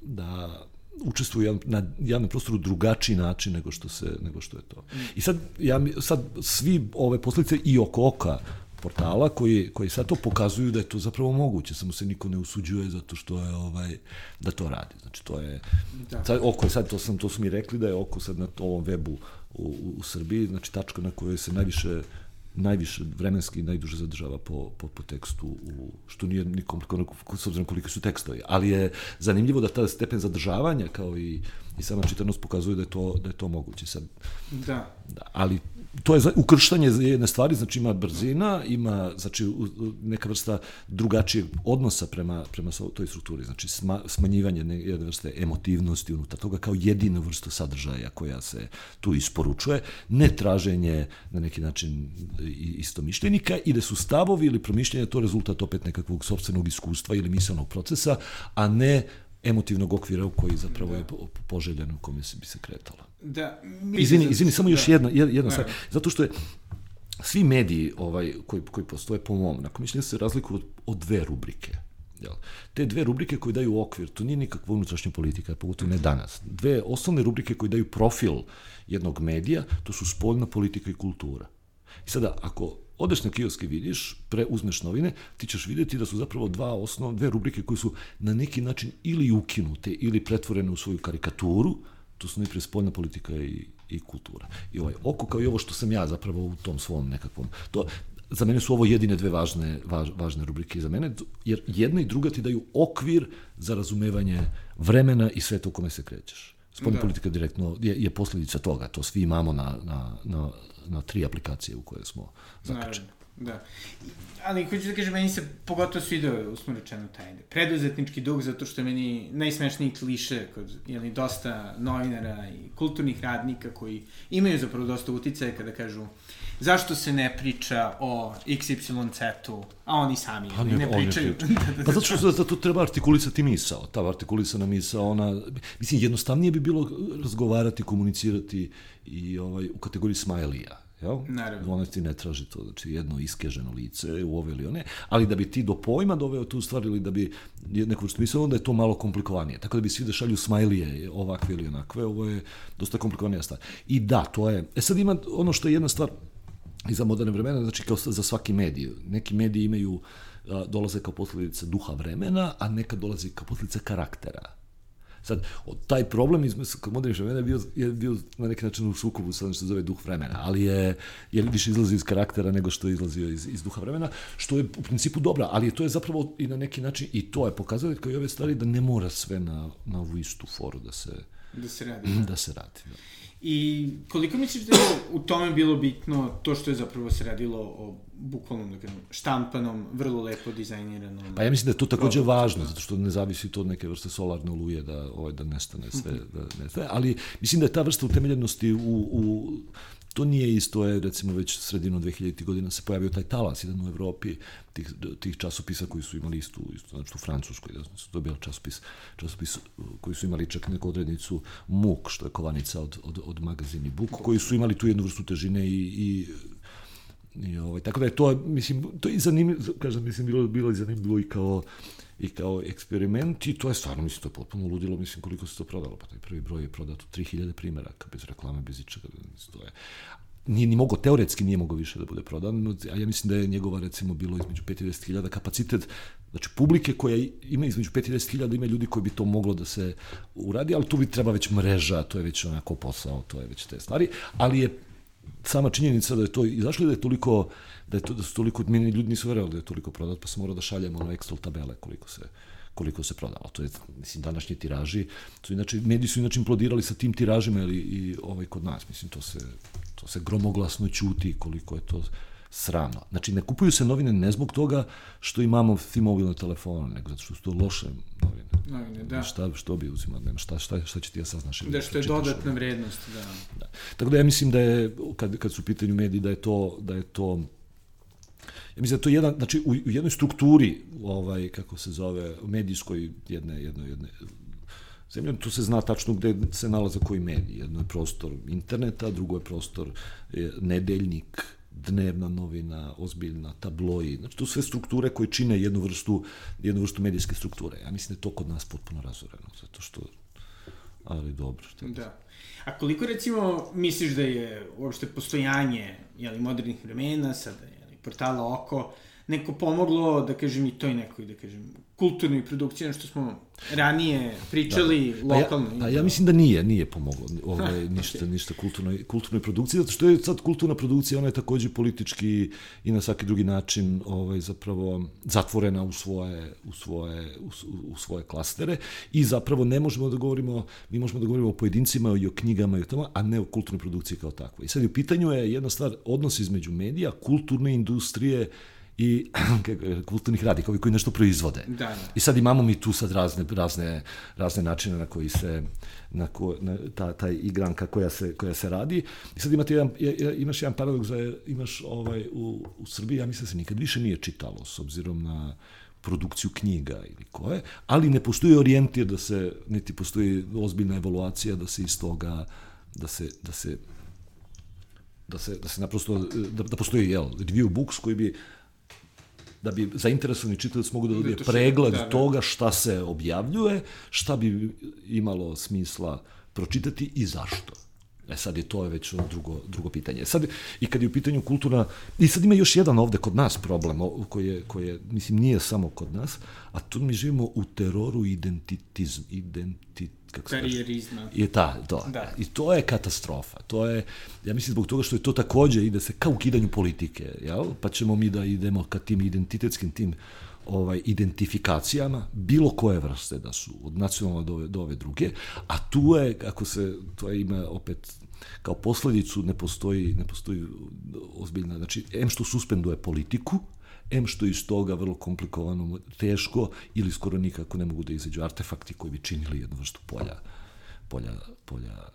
da učestvuju na javnom prostoru drugačiji način nego što se nego što je to. I sad ja sad svi ove posledice i oko oka portala koji, koji sad to pokazuju da je to zapravo moguće, samo se niko ne usuđuje zato što je ovaj, da to radi. Znači to je, da. sad, oko je sad, to, sam, to su mi rekli da je oko sad na ovom webu u, u Srbiji, znači tačka na kojoj se najviše najviše vremenski najduže zadržava po, po, po tekstu, u, što nije ni komplikovano s obzirom kolike su tekstovi. Ali je zanimljivo da ta stepen zadržavanja kao i, i sama čitanost pokazuje da je to, da je to moguće. Sad, da. da ali to je ukrštanje jedne stvari, znači ima brzina, ima znači neka vrsta drugačijeg odnosa prema, prema toj strukturi, znači sma, smanjivanje jedne vrste emotivnosti unutar toga kao jedina vrsta sadržaja koja se tu isporučuje, ne traženje na neki način istomišljenika i da su stavovi ili promišljenje to rezultat opet nekakvog sobstvenog iskustva ili misalnog procesa, a ne emotivnog okvira u koji zapravo da. je poželjeno u kome se bi se kretala. Da, izvini, izvini, samo još da. jedna, jedna stvar. Zato što je svi mediji ovaj, koji, koji postoje po mom, nakon mišljenja se razlikuju od, od dve rubrike. Jel? Te dve rubrike koje daju okvir, to nije nikakva unutrašnja politika, pogotovo ne danas. Dve osnovne rubrike koje daju profil jednog medija, to su spoljna politika i kultura. I sada, ako odeš na kiosk i vidiš, preuzmeš novine, ti ćeš videti da su zapravo dva osnovne, dve rubrike koje su na neki način ili ukinute ili pretvorene u svoju karikaturu, to su najprije spoljna politika i, i kultura. I ovaj oko kao i ovo što sam ja zapravo u tom svom nekakvom, to, za mene su ovo jedine dve važne, važ, važne rubrike za mene, jer jedna i druga ti daju okvir za razumevanje vremena i sveta u kome se krećeš. Spoljna da. politika direktno je, je posledica toga, to svi imamo na, na, na, na tri aplikacije u koje smo zakačeni. Da. Ali hoću da kažem, meni se pogotovo svidao, usmo rečeno, taj preduzetnički dug, zato što je meni najsmešniji kliše kod jeli, dosta novinara i kulturnih radnika koji imaju zapravo dosta uticaje kada kažu zašto se ne priča o XYZ-u, a oni sami pa ne, ne pričaju. Ne pa zato što zato treba artikulisati misao. Ta artikulisana misao, ona, mislim, jednostavnije bi bilo razgovarati, komunicirati i ovaj, u kategoriji smajlija Jel? Naravno. Ona ti ne traži to, znači jedno iskeženo lice u ove ili one, ali da bi ti do pojma doveo tu stvar ili da bi neko što mislio, onda je to malo komplikovanije. Tako da bi svi da šalju smajlije ovakve ili onakve, ovo je dosta komplikovanija stvar. I da, to je, e sad ima ono što je jedna stvar i za moderne vremena, znači kao za svaki medij. Neki mediji imaju, dolaze kao posledica duha vremena, a nekad dolaze kao posledica karaktera. Sad, taj problem iz modernih vremena je bio, je bio na neki način u sukobu sa što se zove duh vremena, ali je, je više izlazi iz karaktera nego što je izlazio iz, iz duha vremena, što je u principu dobra, ali to je zapravo i na neki način, i to je pokazalo kao i ove stvari, da ne mora sve na, na ovu istu foru da se, da se radi. Da se radi. Da. I koliko misliš da je u tome bilo bitno to što je zapravo se radilo o bukvalno da kažem, štampanom, vrlo lepo dizajniranom. Pa ja mislim da je to takođe važno, zato što ne zavisi to od neke vrste solarne oluje da, ovaj, da nestane sve, da nestane, ali mislim da je ta vrsta utemeljenosti u, u to nije isto, je recimo već sredinom 2000. godina se pojavio taj talas jedan u Evropi tih, tih časopisa koji su imali istu, istu znači u Francuskoj, da su dobili časopis, časopis koji su imali čak neku odrednicu MUK, što je kovanica od, od, od magazini BUK, koji su imali tu jednu vrstu težine i, i I ovaj, tako da je to, mislim, to je zanimljivo, kažem, mislim, bilo, bilo i zanimljivo i kao, i kao eksperiment i to je stvarno, mislim, to je potpuno ludilo, mislim, koliko se to prodalo, pa taj prvi broj je prodato 3000 primjeraka, bez reklame, bez ičega, mislim, to je, nije ni mogo, teoretski nije mogo više da bude prodan, a ja mislim da je njegova recimo bilo između 5 i 10 hiljada kapacitet, znači publike koja ima između 5 i 10 hiljada, ima ljudi koji bi to moglo da se uradi, ali tu bi treba već mreža, to je već onako posao, to je već te stvari, ali je sama činjenica da je to izašlo da je toliko da je to da su toliko meni ljudi nisu verovali da je toliko prodat, pa se mora da šaljemo ono Excel tabele koliko se koliko se prodalo. To je, mislim, današnji tiraži, su inače, mediji su inače implodirali sa tim tiražima ili, i ovaj kod nas, mislim, to se, to se gromoglasno ćuti koliko je to sramno. Znači, ne kupuju se novine ne zbog toga što imamo svi mobilne telefone, nego zato što su to loše novine. Novine, da. Šta, što bi uzimao, nema, šta, šta, šta će ti ja saznaš? Da, što je dodatna vrednost, da. da. Tako da ja mislim da je, kad, kad su u pitanju mediji, da je to, da je to Ja mislim da to je jedan, znači u, u jednoj strukturi, ovaj, kako se zove, medijskoj jedne, jedne, jedne zemlje, tu se zna tačno gde se nalaze koji mediji. Jedno je prostor interneta, drugo je prostor je, nedeljnik, dnevna novina, ozbiljna, tabloji, znači to sve strukture koje čine jednu vrstu, jednu vrstu medijske strukture. Ja mislim da je to kod nas potpuno razoreno, zato što, ali dobro. Što da. A koliko recimo misliš da je uopšte postojanje jeli, modernih vremena, sada je portala Oko, neko pomoglo, da kažem, i toj nekoj, da kažem, kulturnoj produkciji, što smo ranije pričali da. lokalno. A ja, a ja mislim da nije, nije pomoglo ovaj, ništa, okay. ništa kulturnoj, kulturnoj produkciji, zato što je sad kulturna produkcija, ona je takođe politički i na svaki drugi način ovaj, zapravo zatvorena u svoje, u svoje, u, u svoje klastere i zapravo ne možemo da govorimo, mi možemo da govorimo o pojedincima i o knjigama i o tome, a ne o kulturnoj produkciji kao takvoj. I sad u pitanju je jedna stvar, odnos između medija, kulturne industrije, i kulturnih radnika, ovi koji nešto proizvode. Da, da. I sad imamo mi tu sad razne, razne, razne načine na koji se na, ko, na ta, ta igranka koja se, koja se radi. I sad imate jedan, imaš jedan paradoks da imaš ovaj, u, u Srbiji, ja mislim da se nikad više nije čitalo, s obzirom na produkciju knjiga ili koje, ali ne postoji orijentir da se, niti postoji ozbiljna evaluacija da se iz toga, da se, da se da se, da se naprosto, da, da postoji, jel, review books koji bi da bi zainteresovani čitalac mogu da dobije pregled da, da. toga šta se objavljuje, šta bi imalo smisla pročitati i zašto. E sad je to je već drugo, drugo pitanje. Sad, i kad je u pitanju kulturna, i sad ima još jedan ovde kod nas problem, koji je, koji je mislim, nije samo kod nas, a tu mi živimo u teroru identitizm, identit, kako Karijerizma. I ta, to. Da. I to je katastrofa. To je, ja mislim, zbog toga što je to takođe ide se ka ukidanju politike, jel? pa ćemo mi da idemo ka tim identitetskim tim ovaj identifikacijama bilo koje vrste da su od nacionalne do ove, do ove druge a tu je ako se to ima opet kao posledicu ne postoji ne postoji ozbiljna znači em što suspenduje politiku em što iz toga vrlo komplikovano, teško ili skoro nikako ne mogu da izađu artefakti koji bi činili jednu vrstu polja, polja, polja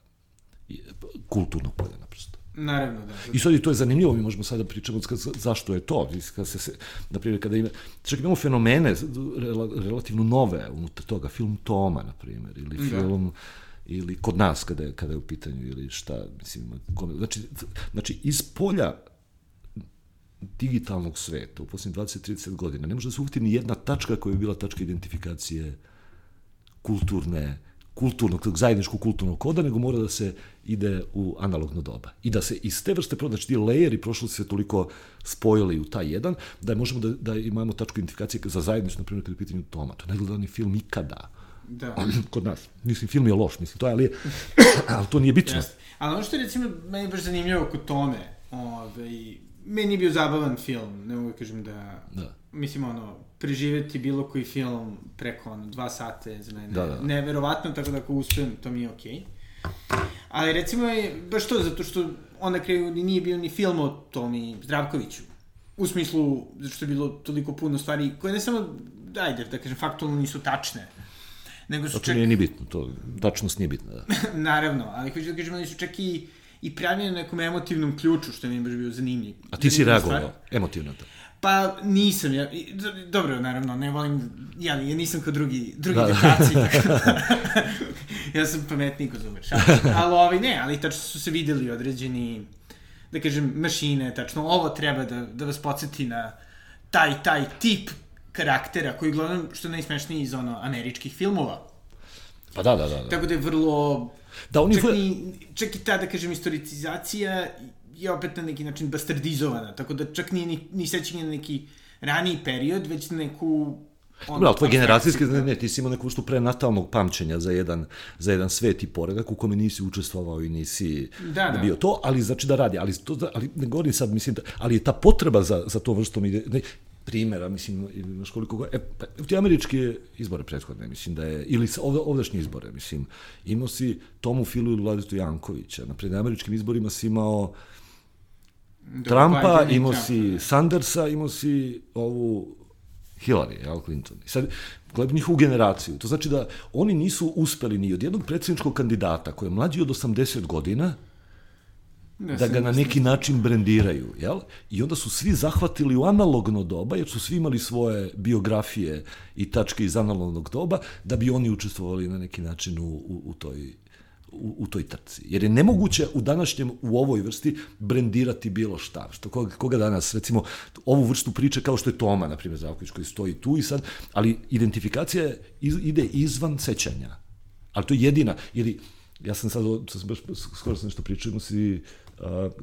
kulturnog polja naprosto. Naravno, da. I sad i to je zanimljivo, mi možemo sada da pričamo zašto je to. Kad se, na primjer, kada ima, čak imamo fenomene relativno nove unutar toga, film Toma, na primjer, ili da. film ili kod nas kada je, kada je u pitanju ili šta, mislim, znači, znači iz polja digitalnog sveta u poslednjih 20-30 godina ne može da se uhvati ni jedna tačka koja bi bila tačka identifikacije kulturne, kulturnog, zajedničkog kulturnog koda, nego mora da se ide u analogno doba. I da se iz te vrste, znači ti lejeri prošlosti se toliko spojili u taj jedan, da možemo da, da imamo tačku identifikacije za zajedničko, na primjer, kada je pitanju Toma. To je najgledani film ikada. Da. Kod nas. Mislim, film je loš, mislim, to je, ali, ali to nije bitno. Yes. Ali ono što je, recimo, meni baš zanimljivo kod Tome, ovaj, meni je bio zabavan film, ne mogu da kažem da... Da. Mislim, ono, preživeti bilo koji film preko, ono, dva sata je za mene da, da. neverovatno, tako da ako uspijem, to mi je okej. Okay. Ali recimo je baš to, zato što on na kraju nije bio ni film o Tomi Zdravkoviću. U smislu, zato što je bilo toliko puno stvari koje ne samo, ajde, da kažem, faktualno nisu tačne. Nego su znači čak... nije ni bitno, to, tačnost nije bitna, da. Naravno, ali hoću da kažem, oni su čak i i pravljen na nekom emotivnom ključu, što mi je baš bio zanimljiv. A ti si reagovao emotivno to? Pa nisam, ja, dobro, naravno, ne volim, ja, ja nisam kao drugi, drugi da, dekaci, da. tako ja sam pametniji ko zuber, ali ovi ne, ali tačno su se videli određeni, da kažem, mašine, tačno, ovo treba da, da vas podsjeti na taj, taj tip karaktera, koji uglavnom, što najsmešniji iz ono, američkih filmova. Pa da, da, da. da. Tako da je vrlo Da, oni čak, ni, čak i ta, da kažem, istoricizacija je opet na neki način bastardizovana, tako da čak nije ni, ni sećanje na neki raniji period, već na neku Dobro, ali tvoj generacijski, ne, ne, ti si imao neku vrstu prenatalnog pamćenja za jedan, za jedan svet i poredak u kome nisi učestvovao i nisi da, da. bio. To, ali znači da radi, ali, to, ali ne govorim sad, mislim, da, ali je ta potreba za, za to vrstom ide, ne, primjera, mislim, imaš koliko go... E, pa, ti američke izbore prethodne, mislim da je, ili ovde, ovdašnje izbore, mislim, imao si Tomu Filu ili Vladitu Jankovića, na američkim izborima si imao da, Trumpa, imao si Sandersa, imao si ovu Hillary, Al Clinton. I sad, gledam njihovu generaciju. To znači da oni nisu uspeli ni od jednog predsjedničkog kandidata koji je mlađi od 80 godina, Ne, da ga na neki način brendiraju, jel? I onda su svi zahvatili u analogno doba, jer su svi imali svoje biografije i tačke iz analognog doba, da bi oni učestvovali na neki način u, u, u toj u, u toj trci. Jer je nemoguće u današnjem, u ovoj vrsti, brendirati bilo šta. Što koga, koga danas, recimo, ovu vrstu priče kao što je Toma, na primjer, Zavković, koji stoji tu i sad, ali identifikacija iz, ide izvan sećanja. Ali to je jedina, ili ja sam sad, sam baš, skoro sam nešto pričao, imao si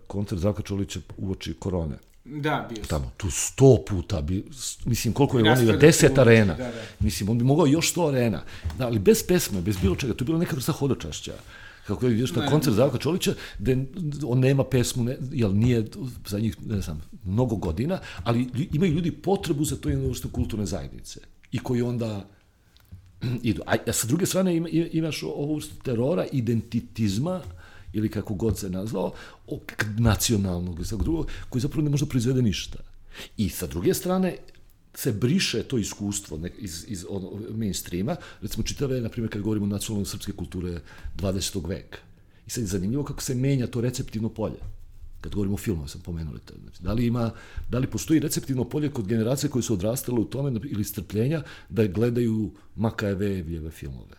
koncert Zavka Čolića uoči korone. Da, bio sam. Tamo, tu sto puta, bi, mislim, koliko je Raspored oni, deset tu, arena. da, da. Mislim, on bi mogao još sto arena. Da, ali bez pesme, bez bilo čega, to je bila neka vrsta hodočašća kako je vidiš na koncert Zdravka Čolića, da on nema pesmu, ne, jel nije za njih, ne znam, mnogo godina, ali imaju ljudi potrebu za to jednu vrstu kulturne zajednice. I koji onda idu. A, sa druge strane ima, ima- imaš ovu vrstu terora, identitizma, ili kako god se nazvao, nacionalnog ili svakog drugog, koji zapravo ne može da proizvede ništa. I sa druge strane, se briše to iskustvo ne, iz, iz ono, mainstreama, recimo čitave, na primjer, kad govorimo o nacionalnoj srpske kulture 20. veka. I sad je zanimljivo kako se menja to receptivno polje. Kad govorimo o filmu, sam pomenuli to. Znači, da li, ima, da li postoji receptivno polje kod generacije koje su odrastale u tome ili strpljenja da gledaju Makajevljeve filmove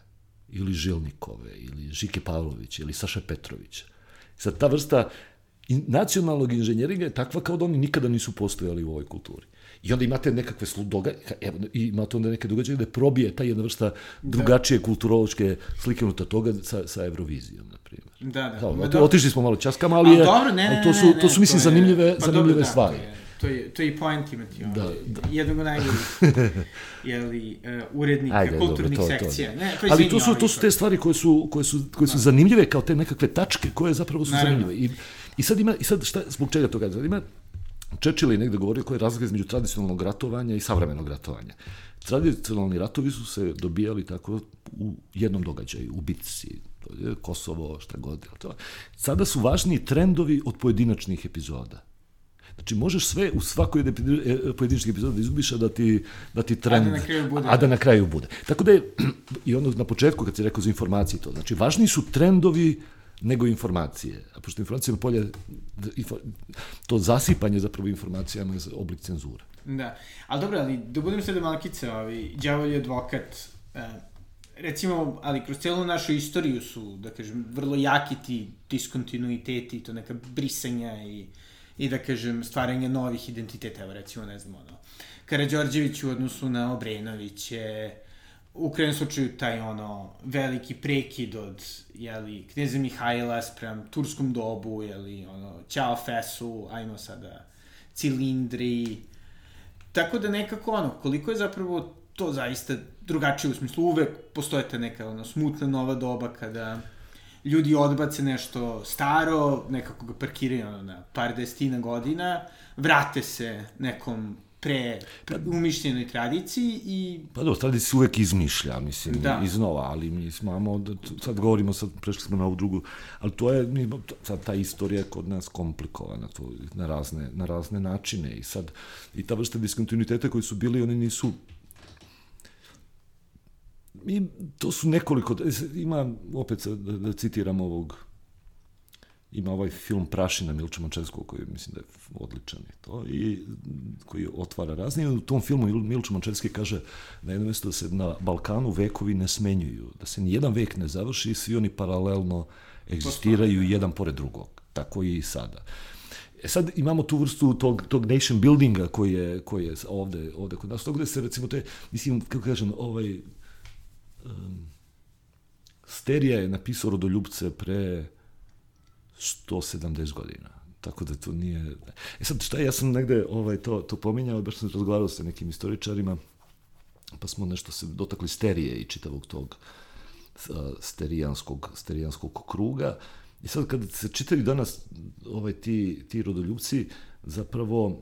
ili Žilnikove, ili Žike Pavlović, ili Saša Petrovića. Sad, ta vrsta nacionalnog inženjeringa je takva kao da oni nikada nisu postojali u ovoj kulturi. I onda imate nekakve slu, doga, evo, imate onda neke događaje gde probije ta jedna vrsta drugačije kulturološke slike unutar toga sa, sa Eurovizijom, na primjer. Da, da. Kao, dobro. otišli smo malo časkama, ali, Ali je, dobro, ne, ali ne, to su, ne, ne, to su mislim, je- zanimljive, pa zanimljive dobro, da, stvari. To je, to je, to je i point imati, Da, da, jednog od najboljih, jeli, uh, urednika Ajde, kulturnih dobro, to, to, sekcija. da. Ne, to je Ali izvini, to su, to su te stvari koje su, koje su, koje su zanimljive kao te nekakve tačke koje zapravo su Naravno. zanimljive. I, I sad ima, i sad šta, zbog čega to kažem? Ima, Churchill je negde govorio koja je razlika između tradicionalnog ratovanja i savremenog ratovanja. Tradicionalni ratovi su se dobijali tako u jednom događaju, u bitci, Kosovo, šta god. To. Sada su važniji trendovi od pojedinačnih epizoda. Znači, možeš sve u svakoj e, pojedinačnih epizoda da izgubiš, a da ti, da ti trend... na kraju bude. A da na kraju bude. Tako da je, i ono na početku kad si rekao za informacije to, znači, važniji su trendovi nego informacije. A pošto informacijama polje, to zasipanje zapravo informacijama je oblik cenzure. Da, ali dobro, ali da budem sada malkice, ovaj, đavolji advokat, eh, recimo, ali kroz celu našu istoriju su, da kažem, vrlo jaki ti diskontinuiteti, to neka brisanja i, i da kažem, stvaranje novih identiteta, evo recimo, ne znam, ono, Karadžorđević u odnosu na Obrenoviće, u krajnjem slučaju taj ono veliki prekid od jeli, knjeza Mihajla sprem turskom dobu, jeli, ono, Ćao Fesu, ajmo sada cilindri, Tako da nekako ono, koliko je zapravo to zaista drugačije u smislu, uvek postoje ta neka ono, smutna nova doba kada ljudi odbace nešto staro, nekako ga parkiraju ono, na par desetina godina, vrate se nekom pre umišljenoj tradiciji i Pa dobro, tradicija se uvek izmišlja, mislim, Da. iznova, ali mi imamo, da, sad govorimo, sad prešli smo na ovu drugu, ali to je, mi, sad ta istorija je kod nas komplikovana, to, na, razne, na razne načine i sad, i ta vrsta diskontinuiteta koji su bili, oni nisu Mi, to su nekoliko, ima, opet da, da citiram ovog, ima ovaj film Prašina Milča Mančevskog koji mislim da je odličan i to i koji otvara razne i u tom filmu Mil- Milča Mančevski kaže na jednom mjestu da se na Balkanu vekovi ne smenjuju, da se ni jedan vek ne završi i svi oni paralelno egzistiraju jedan pored drugog, tako i sada. E sad imamo tu vrstu tog, tog nation buildinga koji je, koji je ovde, ovde kod nas, to gde se recimo te, mislim, kako kažem, ovaj, um, Sterija je napisao Rodoljubce pre 170 godina. Tako da to nije... E sad, šta ja sam negde ovaj, to, to pominjao, baš sam razgovarao sa nekim istoričarima, pa smo nešto se dotakli sterije i čitavog tog sterijanskog, sterijanskog kruga. I sad kad se čitaju danas ovaj, ti, ti rodoljubci, zapravo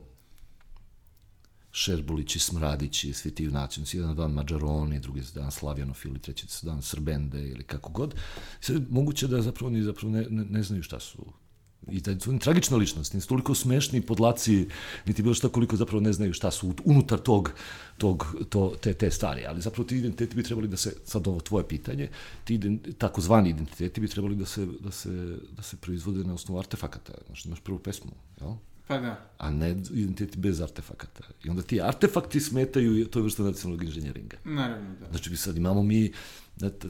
Šerbulići, Smradići, svi ti junaci, jedan dan Mađaroni, drugi dan Slavjanofili, treći dan Srbende ili kako god. Sad moguće da zapravo oni zapravo ne, ne, ne znaju šta su. I da su oni tragična ličnost, nisu toliko smešni podlaci, niti bilo šta koliko zapravo ne znaju šta su unutar tog, tog to, te, te stvari, ali zapravo ti identiteti bi trebali da se, sad ovo tvoje pitanje, ti takozvani identiteti bi trebali da se, da se, da se proizvode na osnovu artefakata, znači imaš prvu pesmu, jel? Pa da. a ne identiteti bez artefakata. I onda ti artefakti smetaju toj vrste nacionalnog inženjeringa. Naravno, da. Znači, mi sad imamo mi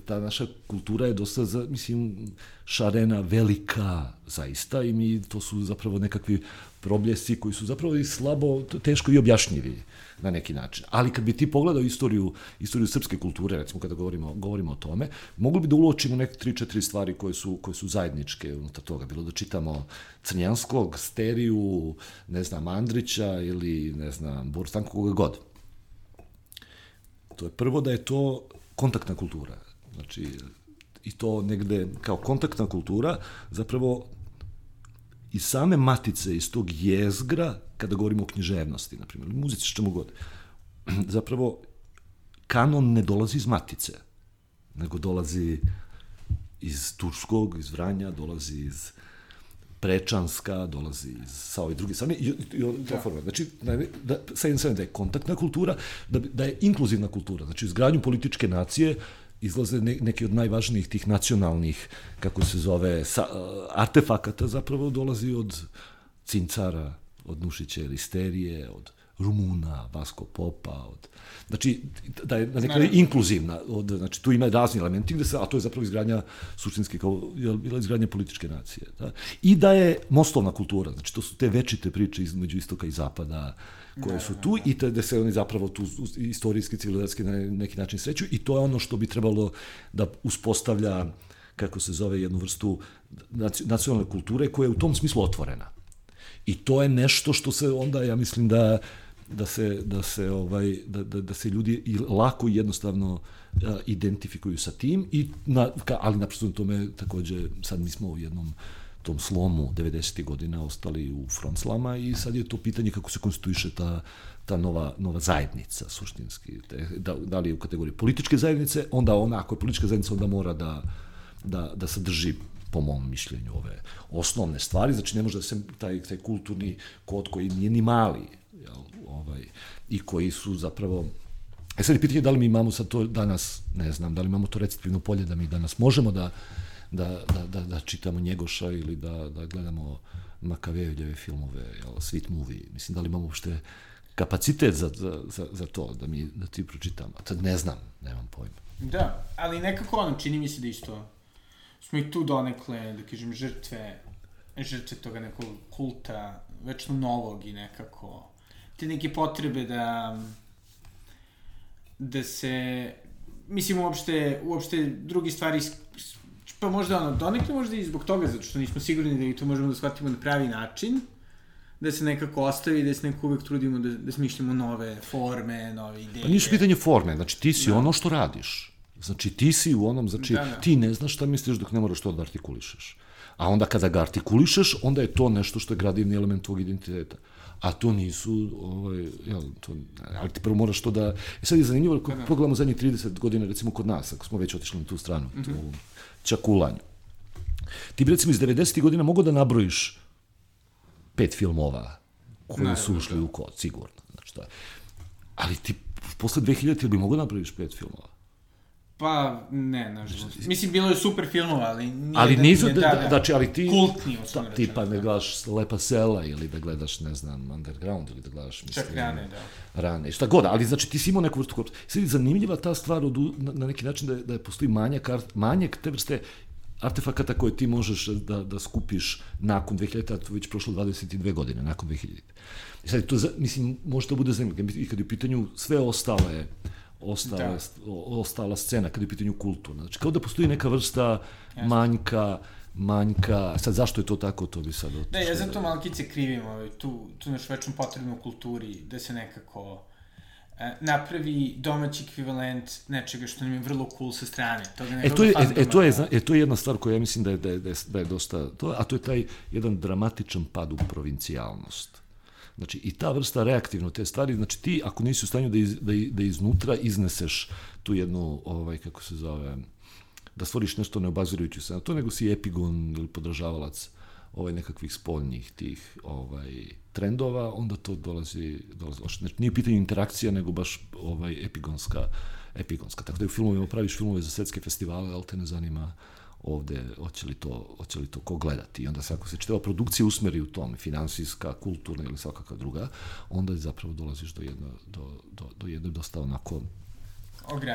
ta, naša kultura je dosta, za, mislim, šarena, velika, zaista, i mi, to su zapravo nekakvi probljesci koji su zapravo i slabo, teško i objašnjivi na neki način. Ali kad bi ti pogledao istoriju, istoriju srpske kulture, recimo kada govorimo, govorimo o tome, mogli bi da uločimo neke tri, četiri stvari koje su, koje su zajedničke unutar toga. Bilo da čitamo Crnjanskog, Steriju, ne znam, Andrića ili, ne znam, Borstanko, koga god. To je prvo da je to kontaktna kultura. Znači, i to negde kao kontaktna kultura zapravo iz same matice, iz tog jezgra, kada govorimo o književnosti, na primjer, muzici, čemu god, zapravo kanon ne dolazi iz matice, nego dolazi iz Turskog, iz Vranja, dolazi iz Prečanska, dolazi iz, sa ove druge strane, i, i, i da. forma. Znači, da, da, sa jedne strane da je kontaktna kultura, da, da je inkluzivna kultura, znači izgradnju političke nacije, izlaze ne, neki od najvažnijih tih nacionalnih, kako se zove, sa, artefakata zapravo dolazi od cincara, od Nušića Listerije, od Rumuna, Vasko Popa, od, znači, da je na nekada inkluzivna, od, znači, tu ima razni elementi, gde se, a to je zapravo izgradnja suštinske, kao, je bila izgradnja političke nacije. Da? I da je mostovna kultura, znači, to su te večite priče između istoka i zapada, koje su tu i te, da se oni zapravo tu istorijski, civilizacijski na neki način sreću i to je ono što bi trebalo da uspostavlja kako se zove jednu vrstu nacionalne kulture koja je u tom smislu otvorena. I to je nešto što se onda, ja mislim da da se, da se, ovaj, da, da, da se ljudi lako i jednostavno a, identifikuju sa tim, i na, ka, ali naprosto tome takođe sad mi smo u jednom tom slomu 90. godina ostali u frontslama i sad je to pitanje kako se konstituiše ta, ta nova, nova zajednica suštinski. Da, da li je u kategoriji političke zajednice, onda ona, ako je politička zajednica, onda mora da, da, da sadrži po mom mišljenju ove osnovne stvari, znači ne može da se taj, taj kulturni kod koji nije ni mali, jel, ovaj, i koji su zapravo E sad je pitanje da li mi imamo sad to danas, ne znam, da li imamo to receptivno polje da mi danas možemo da da, da, da, da čitamo Njegoša ili da, da gledamo Makavejevljeve filmove, jel, sweet movie. Mislim, da li imamo uopšte kapacitet za, za, za to, da mi da ti pročitam. A tad ne znam, nemam pojma. Da, ali nekako ono, čini mi se da isto smo i tu donekle, da kažem, žrtve, žrtve toga nekog kulta, večno novog i nekako, te neke potrebe da da se, mislim, uopšte, uopšte drugi stvari Pa možda ono, donekle možda i zbog toga, zato što nismo sigurni da i to možemo da shvatimo na pravi način, da se nekako ostavi, da se nekako uvek trudimo da, da smišljamo nove forme, nove ideje. Pa nisu pitanje forme, znači ti si da. ono što radiš. Znači ti si u onom, znači da, da. ti ne znaš šta misliš dok ne moraš to da artikulišeš. A onda kada ga artikulišeš, onda je to nešto što je gradivni element tvog identiteta a to nisu, ovaj, jel, to, ali ti prvo moraš to da... I e sad je zanimljivo, ako da, da. pogledamo zadnjih 30 godina, recimo kod nas, ako smo već otišli na tu stranu, mm -hmm. u čakulanju. Ti bi recimo iz 90. godina mogo da nabrojiš pet filmova koji Naravno, su ušli da. u kod, sigurno. Znači, da. Ali ti posle 2000 bi mogo da napraviš pet filmova? Pa, ne, nažalost. Mislim, bilo je super filmova, ali nije ali da nisu, da, da, da, znači, ali ti... Kultni, ta, tipa da gledaš Lepa sela, ili da gledaš, ne znam, Underground, ili da gledaš, mislim... Čak rane, da. Rane, šta god, ali znači ti si imao neku vrstu korpusa. Sad je zanimljiva ta stvar od, na, na neki način da, da je postoji manjak, manjak te vrste artefakata koje ti možeš da, da skupiš nakon 2000, a to već prošlo 22 godine, nakon 2000. I sad, to, mislim, može da bude zanimljivo, i kad je u pitanju sve ostale ostala, da. ostala scena kada je u pitanju kulturna. Znači, kao da postoji neka vrsta manjka, manjka, sad zašto je to tako, to bi sad otišlo. Da, ja zato malkice krivim ovaj, tu, tu naš večnom potrebnu kulturi, da se nekako e, napravi domaći ekvivalent nečega što nam je vrlo cool sa strane. Toga e, to je, e, e, to je, e, to je jedna stvar koja ja mislim da je, da je, da je, da je dosta, to, a to je taj jedan dramatičan pad u provincijalnost. Znači, i ta vrsta reaktivno te stvari, znači ti ako nisi u stanju da, iz, da, da iznutra izneseš tu jednu, ovaj, kako se zove, da stvoriš nešto neobazirujući se na to, nego si epigon ili podržavalac ovaj nekakvih spoljnih tih ovaj trendova, onda to dolazi, dolazi znači, nije pitanje interakcija, nego baš ovaj epigonska, epigonska. Tako da u filmovima praviš filmove za svetske festivale, ali te ne zanima ovde, hoće li to, hoće li to ko gledati. I onda se, ako se čitava produkcija usmeri u tome, finansijska, kulturna ili svakakva druga, onda zapravo dolaziš do jedno, do, do, do jedne dosta onako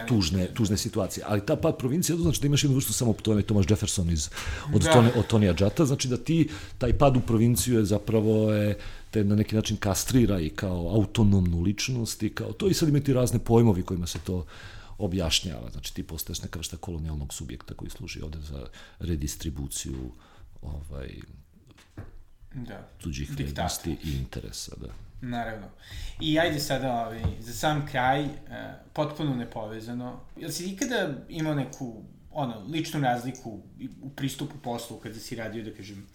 tužne, tužne situacije. Ali ta pad provincije, to znači da imaš jednu vrstu samo, to je Thomas Jefferson iz, od, Da. Tone, od Tonija Džata, znači da ti, taj pad u provinciju je zapravo je, te na neki način kastrira i kao autonomnu ličnost i kao to i sad ima ti razne pojmovi kojima se to objašnjava. Znači ti postaješ neka vrsta kolonijalnog subjekta koji služi ovde za redistribuciju ovaj, Da. tuđih vrednosti i interesa. Da. Naravno. I ajde sada, ovaj, za sam kraj, uh, potpuno nepovezano, jel si ikada imao neku, ono, ličnu razliku u pristupu poslu kada si radio, da kažem,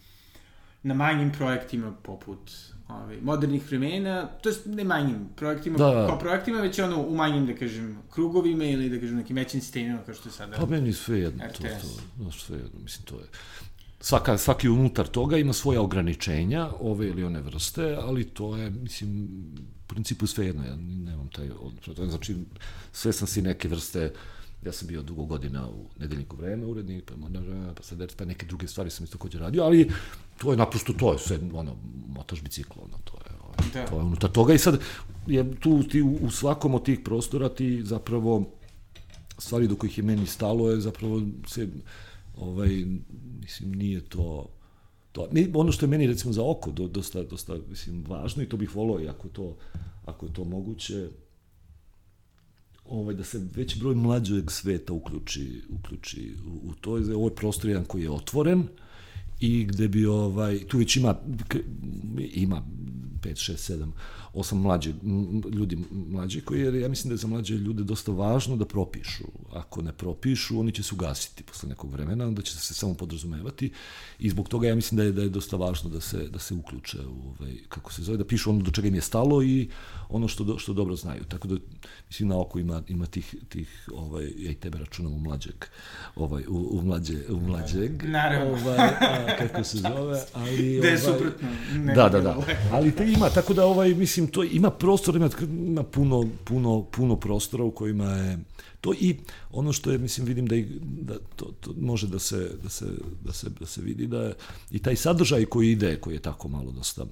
na manjim projektima poput ovaj, modernih vremena, to jest ne manjim projektima, Da, da, kao projektima, već ono u manjim, da kažem, krugovima ili da kažem nekim većim sistemima kao što je sada. Pa meni sve jedno, to, RTS. to, znaš, sve jedno, mislim, to je... Svaka, svaki unutar toga ima svoja ograničenja, ove ili one vrste, ali to je, mislim, u principu sve jedno, ja nemam taj odnos. Znači, sve sam si neke vrste, ja sam bio dugo godina u nedeljniku vreme, urednik, pa, Moderna, pa sad pa neke druge stvari sam isto takođe radio, ali to je naprosto to, je sve, ono, motaš biciklo, ono, to je, ovaj, Da. to je unutar toga i sad je tu ti u, u svakom od tih prostora ti zapravo stvari do kojih je meni stalo je zapravo se ovaj mislim nije to to mi, ono što je meni recimo za oko do, dosta dosta mislim važno i to bih voleo i ako to ako je to moguće ovaj da se veći broj mlađeg sveta uključi uključi u, u to. Ovo je prostor jedan koji je otvoren i gde bi ovaj tu već ima ima 5 6 7 osam mlađe ljudi mlađi koji jer ja mislim da je za mlađe ljude dosta važno da propišu ako ne propišu oni će se ugasiti posle nekog vremena onda će se samo podrazumevati i zbog toga ja mislim da je da je dosta važno da se da se uključe u ovaj kako se zove da pišu ono do čega im je stalo i ono što do, što dobro znaju tako da mislim na oko ima ima tih tih ovaj ja i tebe računam u mlađeg ovaj u, u mlađe u mlađeg Naravno. ovaj a, kako se zove ali Da je ovaj, suprotno. Da, da, da. Ali te ima, tako da ovaj mislim to ima prostor, ima, ima puno puno puno prostora u kojima je to i ono što je mislim vidim da, i, da to, to može da se da se da se da se vidi da je, i taj sadržaj koji ide koji je tako malo dosta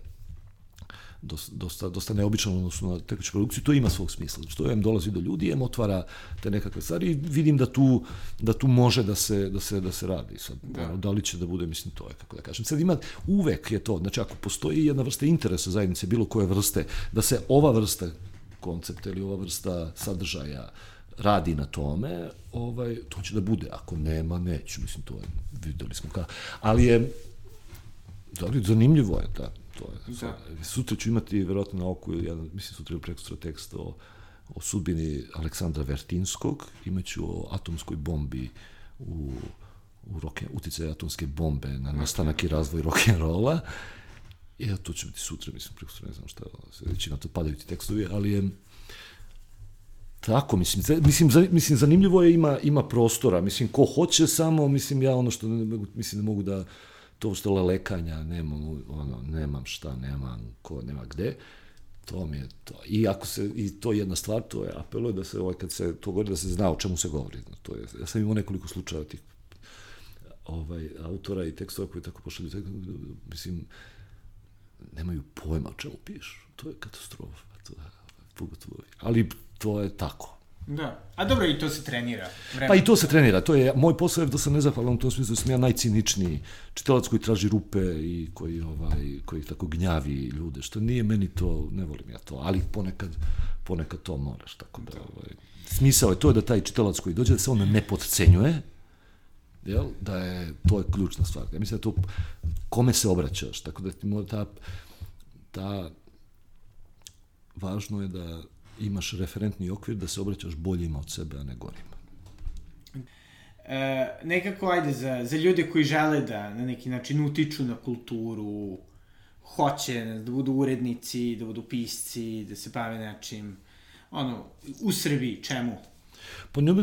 dosta, dosta, neobičan u odnosu na tekuću produkciju, to ima svog smisla. Znači, to em dolazi do ljudi, em otvara te nekakve stvari i vidim da tu, da tu može da se, da se, da se radi. Sad, da. Ono, da li će da bude, mislim, to je, kako da kažem. Sad ima, uvek je to, znači ako postoji jedna vrsta interesa zajednice, bilo koje vrste, da se ova vrsta koncepta ili ova vrsta sadržaja radi na tome, ovaj, to će da bude. Ako nema, neću. Mislim, to je, videli smo ka... Ali je, da li, zanimljivo je, da. To je, Da. Sutra ću imati, verovatno na oku, ja, mislim sutra ili prekustra tekst o, o sudbini Aleksandra Vertinskog, imaću o atomskoj bombi u, u rock, uticaj atomske bombe na nastanak i razvoj rock'n'rolla. Evo, to će biti sutra, mislim, prekustra, ne znam šta, već na to padaju ti tekstovi, ali je, Tako, mislim, mislim, za- mislim, zanimljivo je, ima, ima prostora, mislim, ko hoće samo, mislim, ja ono što, ne, mislim, da mogu da, to što lelekanja, nemam, ono, nemam šta, nemam ko, nema gde, to mi je to. I ako se, i to je jedna stvar, to je apeluje da se, ovaj, kad se to govori, da se zna o čemu se govori. To je, ja sam imao nekoliko slučaja tih ovaj, autora i tekstova koji tako pošalju, mislim, nemaju pojma o čemu pišu. To je katastrofa. To je, pogotovo. Ali to je tako. Da. A dobro, i to se trenira. Vremena. Pa i to se trenira, to je, moj posao je da sam nezahvalan u tom smislu da sam ja najciničniji čitalac koji traži rupe i koji, ovaj, koji tako gnjavi ljude, što nije meni to, ne volim ja to, ali ponekad, ponekad to moraš, tako da, ovaj, smisao je to da taj čitalac koji dođe, da se on ne podcenjuje, jel, da je, to je ključna stvar. Ja mislim da to, kome se obraćaš, tako da ti mora ta, ta, važno je da imaš referentni okvir da se obraćaš boljima od sebe, a ne gorima. E, nekako, ajde, za, za ljude koji žele da na neki način utiču na kulturu, hoće da budu urednici, da budu pisci, da se bave nečim, ono, u Srbiji, čemu? Pa ne,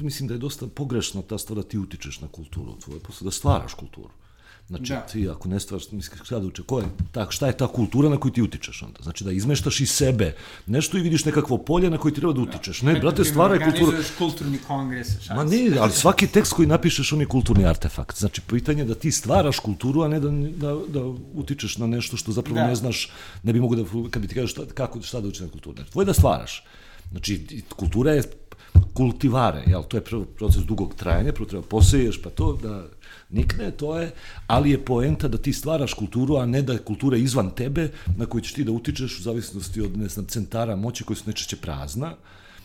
mislim da je dosta pogrešna ta stvar da ti utičeš na kulturu, tvoje posao da stvaraš kulturu. Znači, Da. da. ti ako ne stvaraš, misliš šta da uče, ko je, tak, šta je ta kultura na koju ti utičeš onda? Znači da izmeštaš iz sebe nešto i vidiš nekakvo polje na koje ti treba da utičeš. Ne, brate, stvaraj kulturu. Kulturni kongres, šta Ma ne, ali svaki tekst koji napišeš on je kulturni artefakt. Znači, pitanje je da ti stvaraš kulturu, a ne da, da, da utičeš na nešto što zapravo Da. da. ne znaš, ne bi mogo da, kad bi ti kažeš šta, kako, šta da uči na kulturu. Znači, tvoje je da stvaraš. Znači, i kultura je kultivare, jel, to je prvo proces dugog trajanja, prvo treba poseješ, pa to da nikne, to je, ali je poenta da ti stvaraš kulturu, a ne da je kultura izvan tebe, na koju ćeš ti da utičeš u zavisnosti od, ne znam, centara moći koji su nečeće prazna,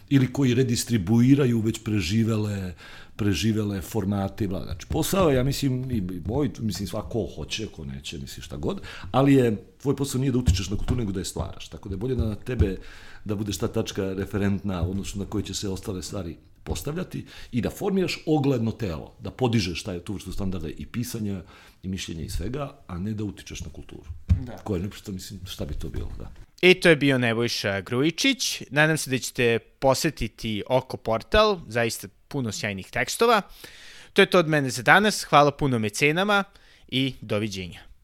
ili koji redistribuiraju već preživele preživele formate bla. Znači, posao, ja mislim, i moj, mislim, svako hoće, ko neće, misli šta god, ali je, tvoj posao nije da utičeš na kulturu, nego da je stvaraš. Tako da je bolje da na tebe, da budeš ta tačka referentna, odnosno na kojoj će se ostale stvari postavljati i da formiraš ogledno telo, da podižeš taj tu vrstu standarda i pisanja i mišljenja i svega, a ne da utičeš na kulturu. Da. Koje ne što mislim šta bi to bilo, da. I to je bio Nebojša Grujičić. Nadam se da ćete posetiti Oko portal, zaista puno sjajnih tekstova. To je to od mene za danas. Hvala puno mecenama i doviđenja.